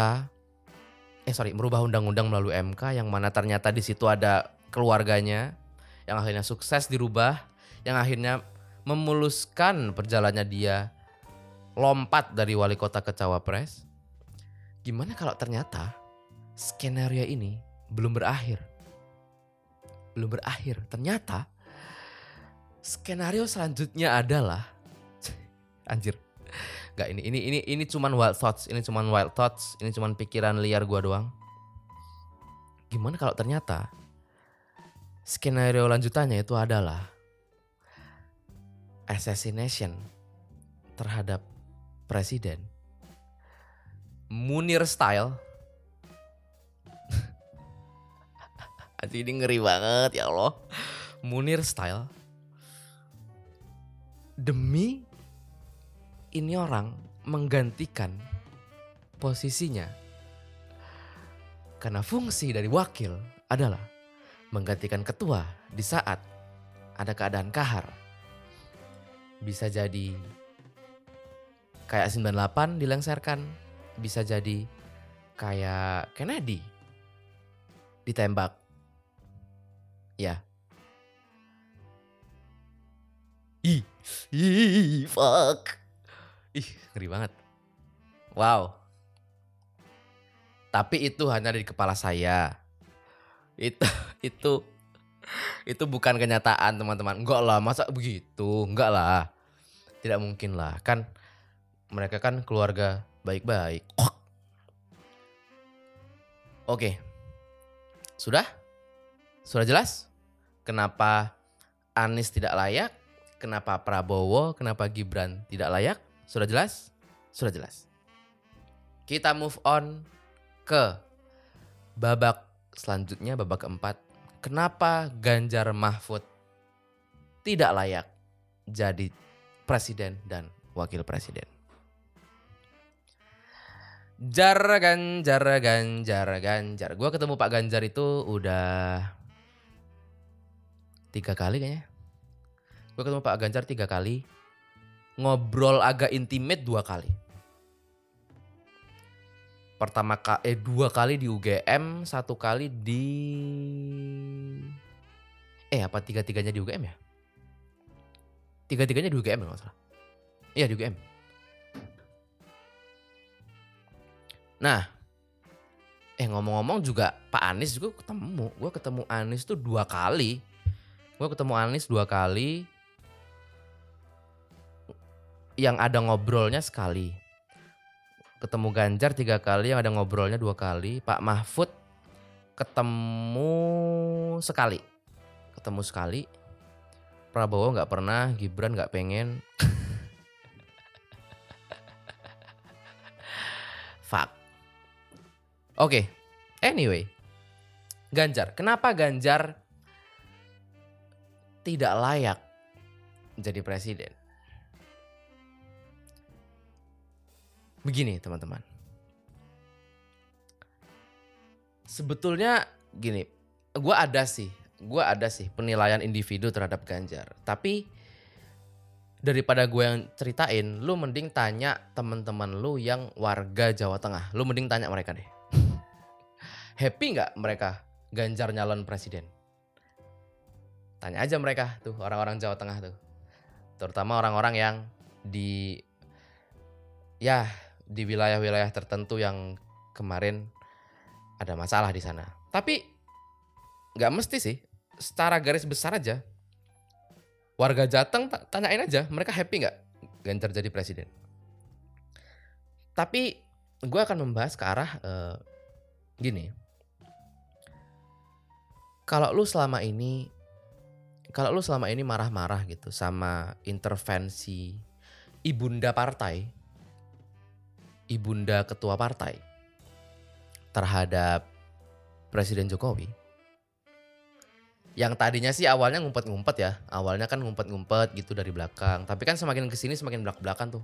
eh sorry merubah undang-undang melalui MK yang mana ternyata di situ ada keluarganya yang akhirnya sukses dirubah yang akhirnya memuluskan perjalannya dia lompat dari wali kota ke cawapres gimana kalau ternyata skenario ini belum berakhir belum berakhir. Ternyata skenario selanjutnya adalah anjir. Gak ini ini ini ini cuman wild thoughts, ini cuman wild thoughts, ini cuman pikiran liar gua doang. Gimana kalau ternyata skenario lanjutannya itu adalah assassination terhadap presiden Munir style. Ini ngeri banget ya Allah. Munir style. Demi ini orang menggantikan posisinya. Karena fungsi dari wakil adalah menggantikan ketua di saat ada keadaan kahar. Bisa jadi kayak 98 dilengserkan, bisa jadi kayak Kennedy ditembak. Ya. Ih, ih, fuck. Ih, ngeri banget. Wow. Tapi itu hanya di kepala saya. Itu itu itu bukan kenyataan teman-teman. Enggak lah, masa begitu? Enggak lah. Tidak mungkin lah. Kan mereka kan keluarga baik-baik. Oke. Sudah? Sudah jelas? Kenapa Anies tidak layak? Kenapa Prabowo, kenapa Gibran tidak layak? Sudah jelas? Sudah jelas. Kita move on ke babak selanjutnya, babak keempat. Kenapa Ganjar Mahfud tidak layak jadi presiden dan wakil presiden? Jar Ganjar Ganjar Ganjar. Gue ketemu Pak Ganjar itu udah tiga kali kayaknya. Gue ketemu Pak Ganjar tiga kali. Ngobrol agak intimate dua kali. Pertama kali, eh dua kali di UGM, satu kali di eh apa tiga tiganya di UGM ya? Tiga tiganya di UGM ya nggak salah. Iya di UGM. Nah, eh ngomong-ngomong juga Pak Anies juga ketemu. Gue ketemu Anies tuh dua kali. Gue ketemu Anies dua kali. Yang ada ngobrolnya sekali. Ketemu Ganjar tiga kali, yang ada ngobrolnya dua kali. Pak Mahfud ketemu sekali. Ketemu sekali. Prabowo nggak pernah, Gibran nggak pengen. Fuck. Oke, anyway, Ganjar. Kenapa Ganjar tidak layak jadi presiden? Begini teman-teman. Sebetulnya gini, gue ada sih, gue ada sih penilaian individu terhadap Ganjar. Tapi daripada gue yang ceritain, lu mending tanya teman-teman lu yang warga Jawa Tengah. Lu mending tanya mereka deh happy nggak mereka Ganjar nyalon presiden? Tanya aja mereka tuh orang-orang Jawa Tengah tuh, terutama orang-orang yang di ya di wilayah-wilayah tertentu yang kemarin ada masalah di sana. Tapi nggak mesti sih, secara garis besar aja. Warga Jateng tanyain aja, mereka happy nggak Ganjar jadi presiden? Tapi gue akan membahas ke arah uh, gini kalau lu selama ini kalau lu selama ini marah-marah gitu sama intervensi ibunda partai, ibunda ketua partai terhadap Presiden Jokowi. Yang tadinya sih awalnya ngumpet-ngumpet ya, awalnya kan ngumpet-ngumpet gitu dari belakang. Tapi kan semakin ke sini semakin belak-belakan tuh,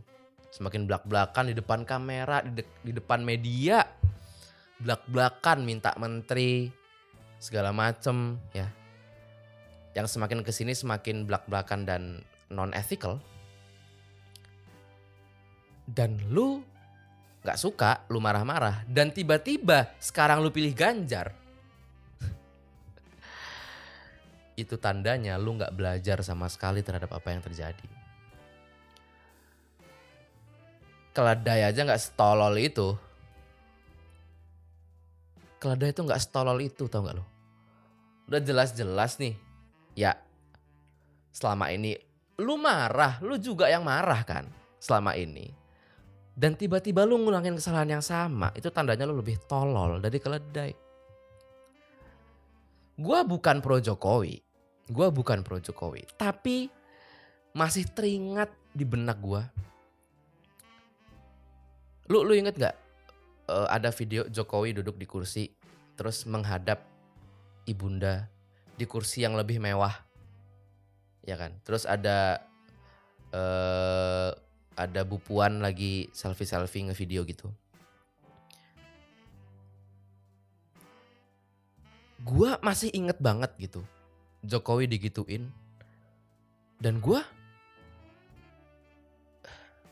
semakin belak-belakan di depan kamera, di, de di depan media, belak-belakan minta menteri, segala macem ya yang semakin ke sini semakin belak-belakan dan non ethical dan lu nggak suka lu marah-marah. Dan tiba-tiba sekarang lu pilih Ganjar. Itu tandanya lu nggak belajar sama sekali terhadap apa yang terjadi. Keledai aja nggak setolol itu. Keledai itu nggak setolol itu tau nggak lo? Udah jelas-jelas nih, ya selama ini lu marah, lu juga yang marah kan selama ini. Dan tiba-tiba lu ngulangin kesalahan yang sama, itu tandanya lu lebih tolol dari keledai. Gua bukan pro Jokowi. Gua bukan pro Jokowi, tapi masih teringat di benak gua. Lu lu inget gak uh, ada video Jokowi duduk di kursi terus menghadap ibunda di kursi yang lebih mewah, ya kan? Terus ada uh, ada Bu Puan lagi selfie-selfie ngevideo gitu. Gua masih inget banget gitu. Jokowi digituin. Dan gua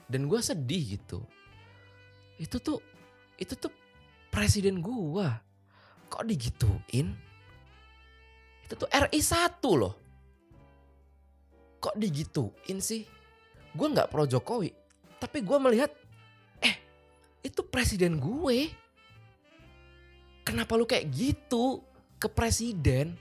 dan gua sedih gitu. Itu tuh itu tuh presiden gua. Kok digituin? Itu tuh RI 1 loh. Kok digituin sih? Gue nggak pro Jokowi, tapi gue melihat, eh itu presiden gue. Kenapa lu kayak gitu ke presiden?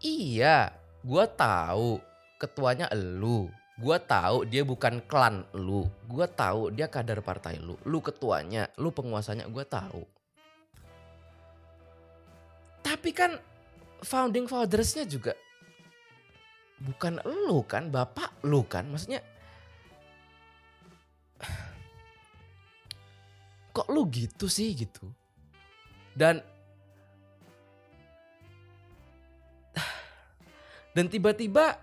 Iya, gue tahu ketuanya elu. Gue tahu dia bukan klan lu. Gue tahu dia kader partai lu. Lu ketuanya, lu penguasanya, gue tahu. Tapi kan founding fathersnya juga bukan lu kan, bapak lu kan, maksudnya kok lu gitu sih gitu. Dan dan tiba-tiba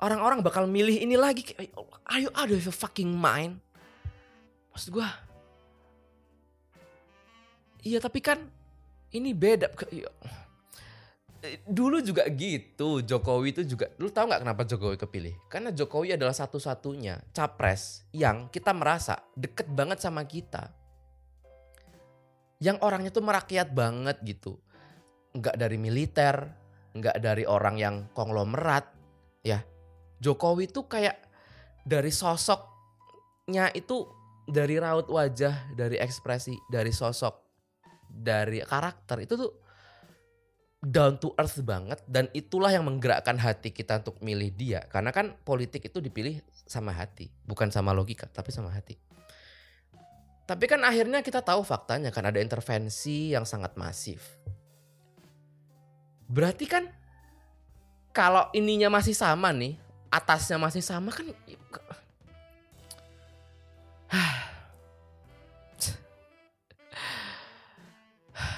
orang-orang bakal milih ini lagi ayo ada you fucking mind? Maksud gua Iya tapi kan ini beda dulu juga gitu Jokowi itu juga lu tahu nggak kenapa Jokowi kepilih? Karena Jokowi adalah satu-satunya capres yang kita merasa deket banget sama kita. Yang orangnya tuh merakyat banget gitu. Nggak dari militer nggak dari orang yang konglomerat ya. Jokowi tuh kayak dari sosoknya itu dari raut wajah dari ekspresi dari sosok dari karakter itu tuh down to earth banget dan itulah yang menggerakkan hati kita untuk milih dia. Karena kan politik itu dipilih sama hati bukan sama logika tapi sama hati. Tapi kan akhirnya kita tahu faktanya kan ada intervensi yang sangat masif. Berarti kan kalau ininya masih sama nih atasnya masih sama kan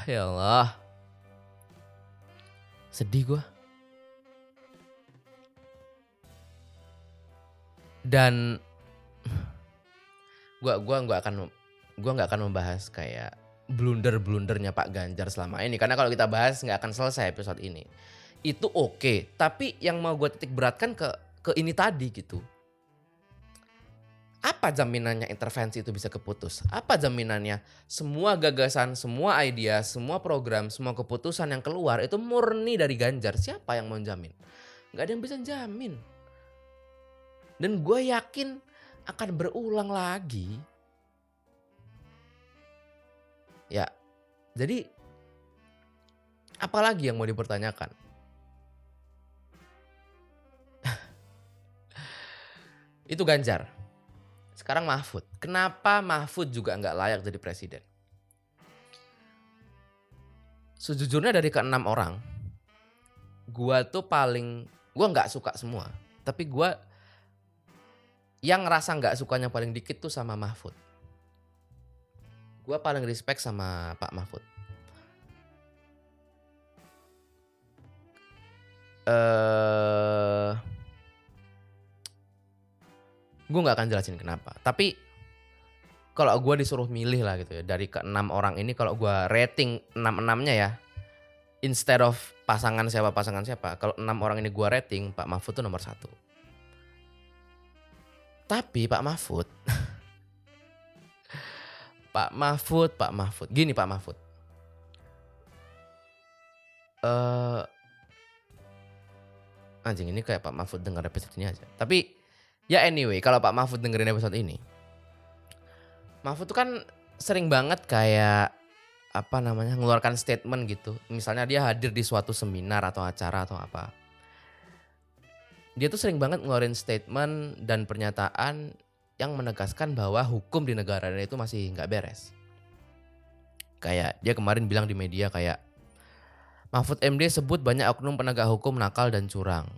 ya Allah Sedih gue. Dan gue gua nggak akan gua nggak akan membahas kayak blunder blundernya Pak Ganjar selama ini karena kalau kita bahas nggak akan selesai episode ini itu oke okay. tapi yang mau gue titik beratkan ke ke ini tadi gitu apa jaminannya intervensi itu bisa keputus? Apa jaminannya semua gagasan, semua ide, semua program, semua keputusan yang keluar itu murni dari Ganjar? Siapa yang mau jamin? Gak ada yang bisa jamin. Dan gue yakin akan berulang lagi. Ya, jadi apalagi yang mau dipertanyakan? itu Ganjar. Sekarang Mahfud. Kenapa Mahfud juga nggak layak jadi presiden? Sejujurnya dari keenam orang, gua tuh paling, gua nggak suka semua. Tapi gua yang ngerasa nggak sukanya paling dikit tuh sama Mahfud. Gua paling respect sama Pak Mahfud. Uh, gue nggak akan jelasin kenapa. Tapi kalau gue disuruh milih lah gitu ya dari keenam orang ini kalau gue rating enam enamnya ya instead of pasangan siapa pasangan siapa kalau enam orang ini gue rating Pak Mahfud tuh nomor satu. Tapi Pak Mahfud Pak Mahfud Pak Mahfud. Gini Pak Mahfud. Uh, anjing ini kayak Pak Mahfud dengar episode ini aja. Tapi Ya anyway, kalau Pak Mahfud dengerin episode ini. Mahfud tuh kan sering banget kayak apa namanya mengeluarkan statement gitu. Misalnya dia hadir di suatu seminar atau acara atau apa. dia tuh sering banget ngeluarin statement dan pernyataan yang menegaskan bahwa hukum di negara itu masih nggak beres. Kayak dia kemarin bilang di media kayak Mahfud MD sebut banyak oknum penegak hukum nakal dan curang.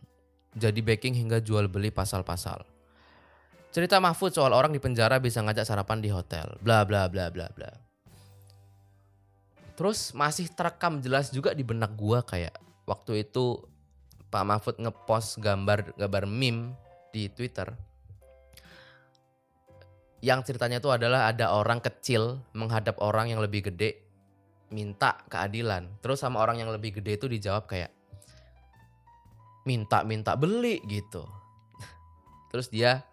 Jadi backing hingga jual beli pasal-pasal. Cerita Mahfud soal orang di penjara bisa ngajak sarapan di hotel. Bla bla bla bla bla. Terus masih terekam jelas juga di benak gua kayak waktu itu Pak Mahfud ngepost gambar gambar meme di Twitter. Yang ceritanya itu adalah ada orang kecil menghadap orang yang lebih gede minta keadilan. Terus sama orang yang lebih gede itu dijawab kayak minta-minta beli gitu. Terus dia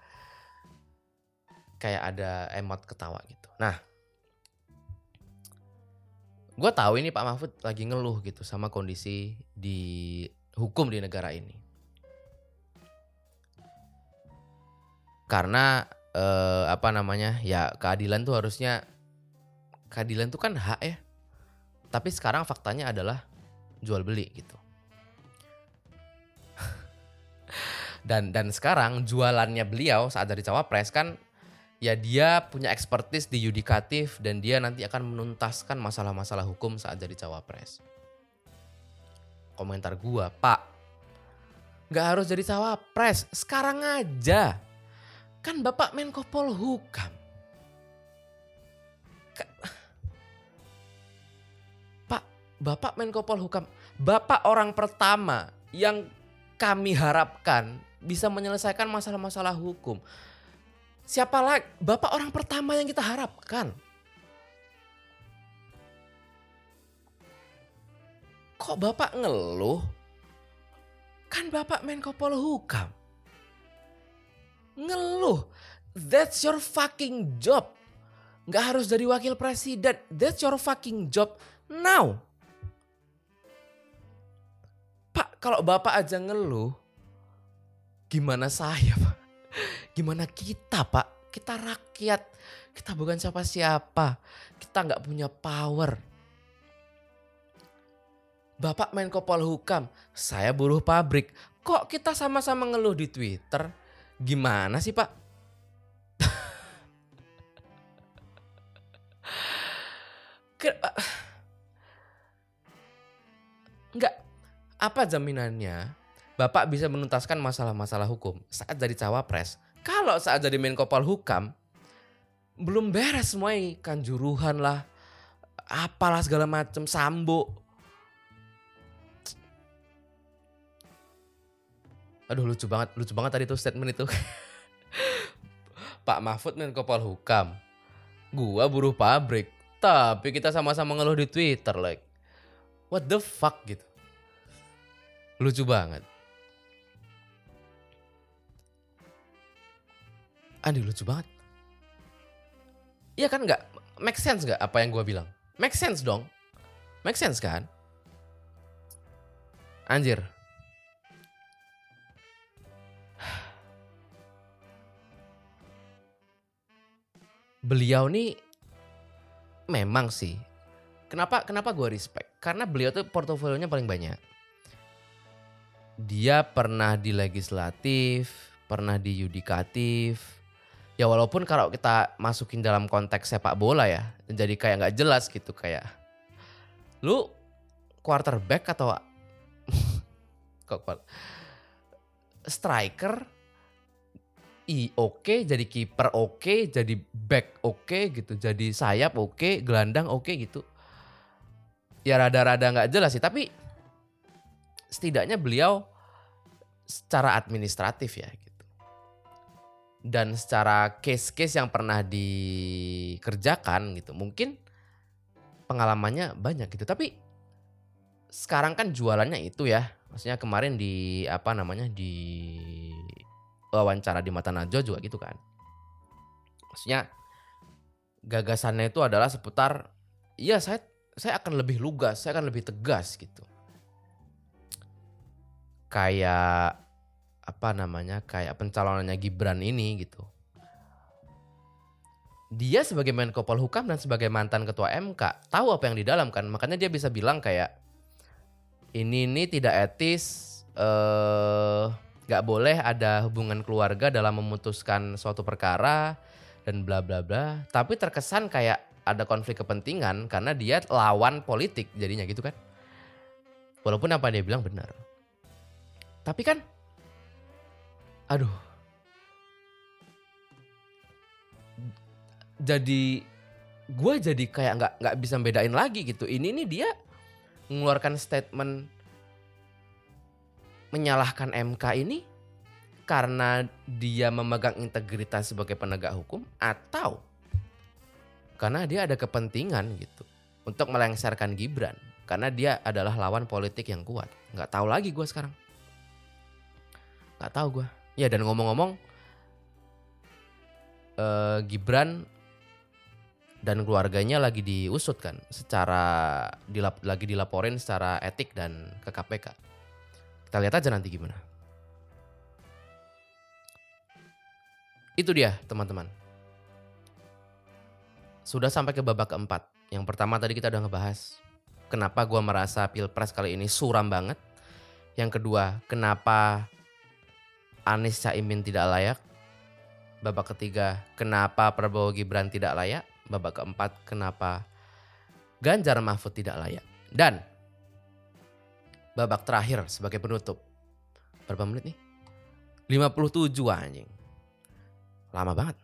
kayak ada emot ketawa gitu. Nah, gue tahu ini Pak Mahfud lagi ngeluh gitu sama kondisi di hukum di negara ini. Karena eh, apa namanya ya keadilan tuh harusnya keadilan tuh kan hak ya. Tapi sekarang faktanya adalah jual beli gitu. dan dan sekarang jualannya beliau saat dari cawapres kan ya dia punya ekspertis di yudikatif dan dia nanti akan menuntaskan masalah-masalah hukum saat jadi cawapres. Komentar gua, Pak, nggak harus jadi cawapres, sekarang aja. Kan Bapak Menko Polhukam. Pak, Bapak Menko Polhukam, Bapak orang pertama yang kami harapkan bisa menyelesaikan masalah-masalah hukum. Siapa lagi? Bapak orang pertama yang kita harapkan. Kok Bapak ngeluh? Kan Bapak Menko Polhukam. Ngeluh. That's your fucking job. Gak harus dari wakil presiden. That's your fucking job now. Pak, kalau Bapak aja ngeluh, gimana saya, Pak? Gimana kita pak? Kita rakyat. Kita bukan siapa-siapa. Kita nggak punya power. Bapak Menko Polhukam, saya buruh pabrik. Kok kita sama-sama ngeluh di Twitter? Gimana sih pak? Enggak, apa jaminannya Bapak bisa menuntaskan masalah-masalah hukum saat jadi cawapres. Kalau saat jadi Menko Polhukam, belum beres semua ini. Kanjuruhan lah, apalah segala macam, sambo. Aduh lucu banget, lucu banget tadi tuh statement itu. Pak Mahfud Menko Polhukam, gua buruh pabrik, tapi kita sama-sama ngeluh di Twitter like, what the fuck gitu. Lucu banget. Andi lucu banget. Iya kan nggak? Make sense nggak apa yang gue bilang? Make sense dong. Make sense kan? Anjir. Beliau nih memang sih. Kenapa kenapa gue respect? Karena beliau tuh portofolionya paling banyak. Dia pernah di legislatif, pernah di yudikatif, ya walaupun kalau kita masukin dalam konteks sepak bola ya jadi kayak nggak jelas gitu kayak lu quarterback atau kok striker i oke okay, jadi kiper oke okay, jadi back oke okay, gitu jadi sayap oke okay, gelandang oke okay, gitu. Ya rada-rada nggak jelas sih tapi setidaknya beliau secara administratif ya dan secara case-case yang pernah dikerjakan gitu mungkin pengalamannya banyak gitu. Tapi sekarang kan jualannya itu ya. Maksudnya kemarin di apa namanya di wawancara di mata Najwa juga gitu kan. Maksudnya gagasannya itu adalah seputar iya saya saya akan lebih lugas saya akan lebih tegas gitu. Kayak apa namanya kayak pencalonannya Gibran ini gitu. Dia sebagai Menko Polhukam dan sebagai mantan ketua MK tahu apa yang di dalam kan, makanya dia bisa bilang kayak ini ini tidak etis. Eh, nggak boleh ada hubungan keluarga dalam memutuskan suatu perkara dan bla bla bla. Tapi terkesan kayak ada konflik kepentingan karena dia lawan politik jadinya gitu kan. Walaupun apa dia bilang benar. Tapi kan aduh. Jadi gue jadi kayak nggak nggak bisa bedain lagi gitu. Ini nih dia mengeluarkan statement menyalahkan MK ini karena dia memegang integritas sebagai penegak hukum atau karena dia ada kepentingan gitu untuk melengsarkan Gibran karena dia adalah lawan politik yang kuat. Nggak tahu lagi gue sekarang. Nggak tahu gue. Ya dan ngomong-ngomong, eh, Gibran dan keluarganya lagi diusut kan, secara dilap, lagi dilaporin secara etik dan ke KPK. Kita lihat aja nanti gimana. Itu dia teman-teman. Sudah sampai ke babak keempat. Yang pertama tadi kita udah ngebahas kenapa gua merasa pilpres kali ini suram banget. Yang kedua, kenapa Anies Caimin tidak layak. Babak ketiga, kenapa Prabowo Gibran tidak layak. Babak keempat, kenapa Ganjar Mahfud tidak layak. Dan babak terakhir sebagai penutup. Berapa menit nih? 57 anjing. Lama banget.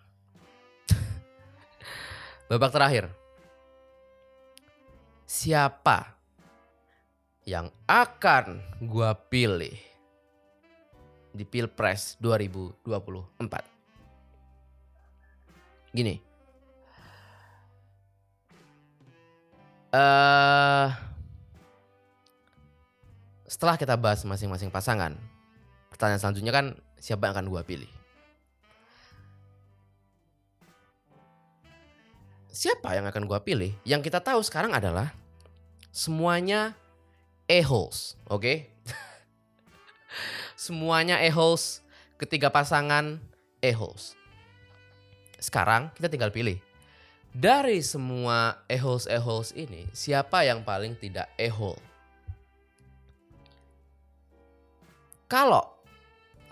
babak terakhir. Siapa yang akan gua pilih di Pilpres 2024? Gini. Eh setelah kita bahas masing-masing pasangan, pertanyaan selanjutnya kan siapa yang akan gua pilih? Siapa yang akan gua pilih? Yang kita tahu sekarang adalah semuanya a-holes, oke? semuanya a-holes, ketiga pasangan a-holes. Sekarang kita tinggal pilih. Dari semua a-holes a-holes ini, siapa yang paling tidak a-hole? Kalau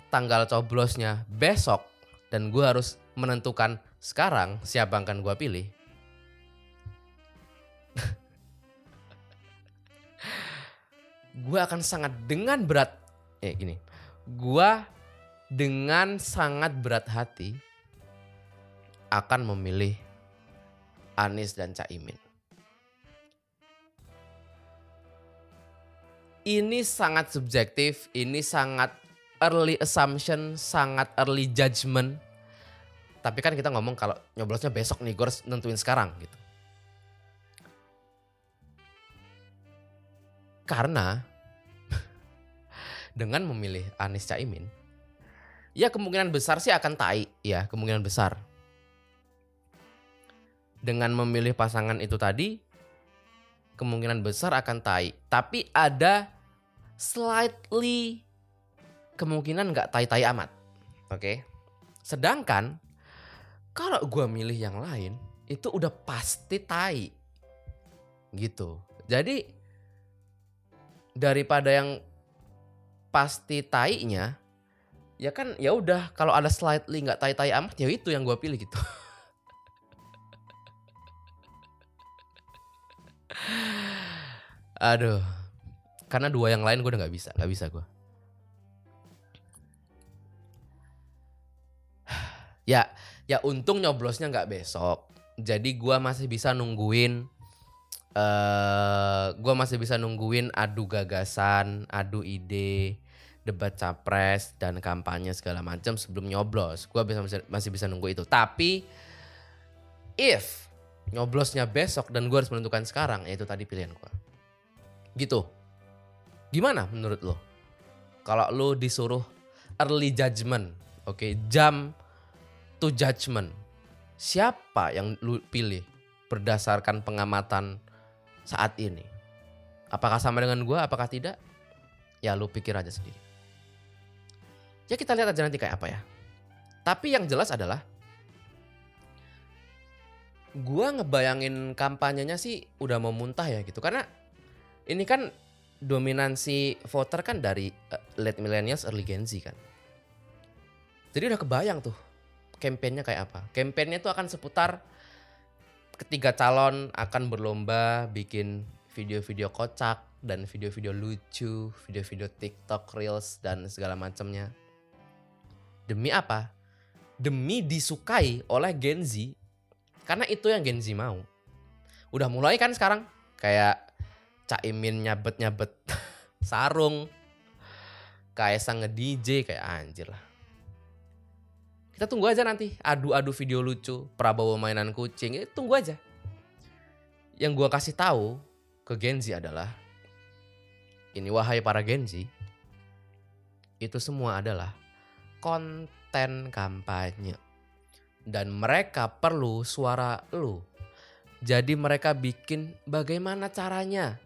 tanggal coblosnya besok dan gue harus menentukan sekarang siapa yang akan gue pilih. gue akan sangat dengan berat, eh gini, gue dengan sangat berat hati akan memilih Anies dan Caimin. Ini sangat subjektif, ini sangat early assumption, sangat early judgment. Tapi kan kita ngomong kalau nyoblosnya besok nih, gue harus nentuin sekarang gitu. Karena dengan memilih Anies Caimin, ya kemungkinan besar sih akan tai, ya kemungkinan besar. Dengan memilih pasangan itu tadi, kemungkinan besar akan tai. Tapi ada slightly kemungkinan nggak tai-tai amat. Oke. Sedangkan kalau gue milih yang lain itu udah pasti tai. Gitu. Jadi daripada yang pasti tai-nya ya kan ya udah kalau ada slightly nggak tai-tai amat ya itu yang gue pilih gitu. Aduh. Karena dua yang lain gue udah nggak bisa, nggak bisa gue. ya, ya untung nyoblosnya nggak besok. Jadi gue masih bisa nungguin. Eh gue masih bisa nungguin adu gagasan, adu ide, debat capres dan kampanye segala macam sebelum nyoblos. Gue bisa masih bisa nunggu itu. Tapi if nyoblosnya besok dan gue harus menentukan sekarang, ya itu tadi pilihan gue. Gitu. Gimana menurut lo? Kalau lo disuruh early judgment, oke, jam to judgment. Siapa yang lu pilih berdasarkan pengamatan saat ini? Apakah sama dengan gue? Apakah tidak? Ya lu pikir aja sendiri. Ya kita lihat aja nanti kayak apa ya. Tapi yang jelas adalah gua ngebayangin kampanyenya sih udah mau muntah ya gitu karena ini kan dominansi voter kan dari uh, late millennials early Gen Z kan Jadi udah kebayang tuh kampanyenya kayak apa. Kampanyenya itu akan seputar ketiga calon akan berlomba bikin video-video kocak dan video-video lucu, video-video TikTok, Reels dan segala macamnya. Demi apa? Demi disukai oleh Gen Z karena itu yang Gen Z mau. Udah mulai kan sekarang kayak Caimin nyabet-nyabet sarung. Kaisang nge-DJ kayak anjir lah. Kita tunggu aja nanti adu-adu video lucu, Prabowo mainan kucing, itu tunggu aja. Yang gua kasih tahu ke Gen Z adalah ini wahai para Gen Z, itu semua adalah konten kampanye. Dan mereka perlu suara lu. Jadi mereka bikin bagaimana caranya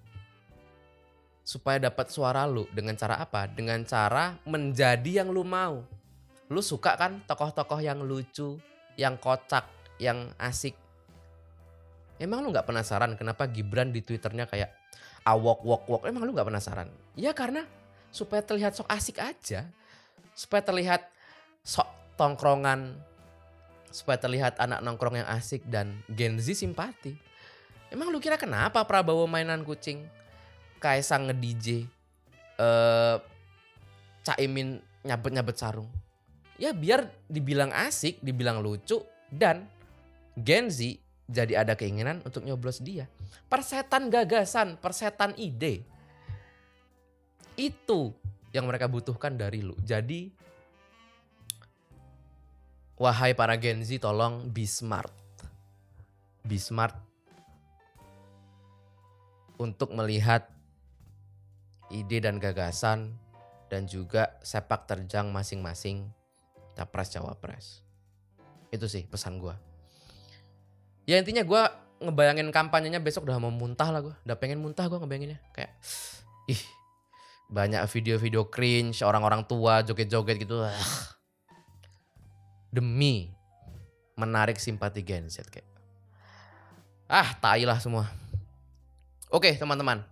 supaya dapat suara lu dengan cara apa? Dengan cara menjadi yang lu mau. Lu suka kan tokoh-tokoh yang lucu, yang kocak, yang asik. Emang lu nggak penasaran kenapa Gibran di twitternya kayak awok wok wok? Emang lu nggak penasaran? Ya karena supaya terlihat sok asik aja, supaya terlihat sok tongkrongan, supaya terlihat anak nongkrong yang asik dan Gen Z simpati. Emang lu kira kenapa Prabowo mainan kucing? Kaisang nge-DJ, eh Caimin nyabet-nyabet sarung ya biar dibilang asik, dibilang lucu dan Gen Z jadi ada keinginan untuk nyoblos dia. Persetan gagasan, persetan ide. Itu yang mereka butuhkan dari lu. Jadi wahai para Gen Z tolong be smart. Be smart untuk melihat ide dan gagasan dan juga sepak terjang masing-masing capres cawapres. Itu sih pesan gue ya intinya gue ngebayangin kampanyenya besok udah mau muntah lah gue udah pengen muntah gue ngebayanginnya. Kayak ih banyak video-video cringe orang-orang tua joget-joget gitu. Ah. demi menarik simpati Gen Z kayak. Ah tai lah semua. Oke teman-teman.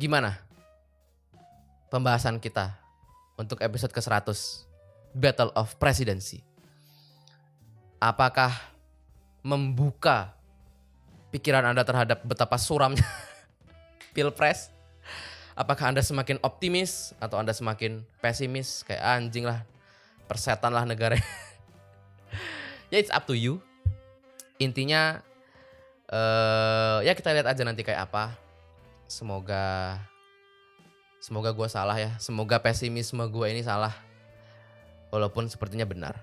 Gimana? Pembahasan kita untuk episode ke-100 Battle of Presidency. Apakah membuka pikiran Anda terhadap betapa suramnya Pilpres? Apakah Anda semakin optimis atau Anda semakin pesimis kayak anjing lah, persetan lah negara. ya it's up to you. Intinya uh, ya kita lihat aja nanti kayak apa. Semoga Semoga gue salah ya. Semoga pesimisme gue ini salah. Walaupun sepertinya benar.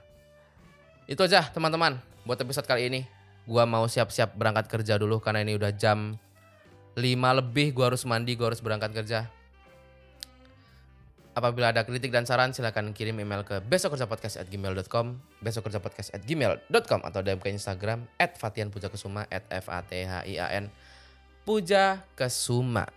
Itu aja teman-teman buat episode kali ini. Gue mau siap-siap berangkat kerja dulu karena ini udah jam 5 lebih. Gue harus mandi, gue harus berangkat kerja. Apabila ada kritik dan saran silahkan kirim email ke besokkerjapodcast@gmail.com, besokkerjapodcast@gmail.com atau DM ke Instagram @fatianpujakesuma @f-a-t-h-i-a-n Puja Kesuma.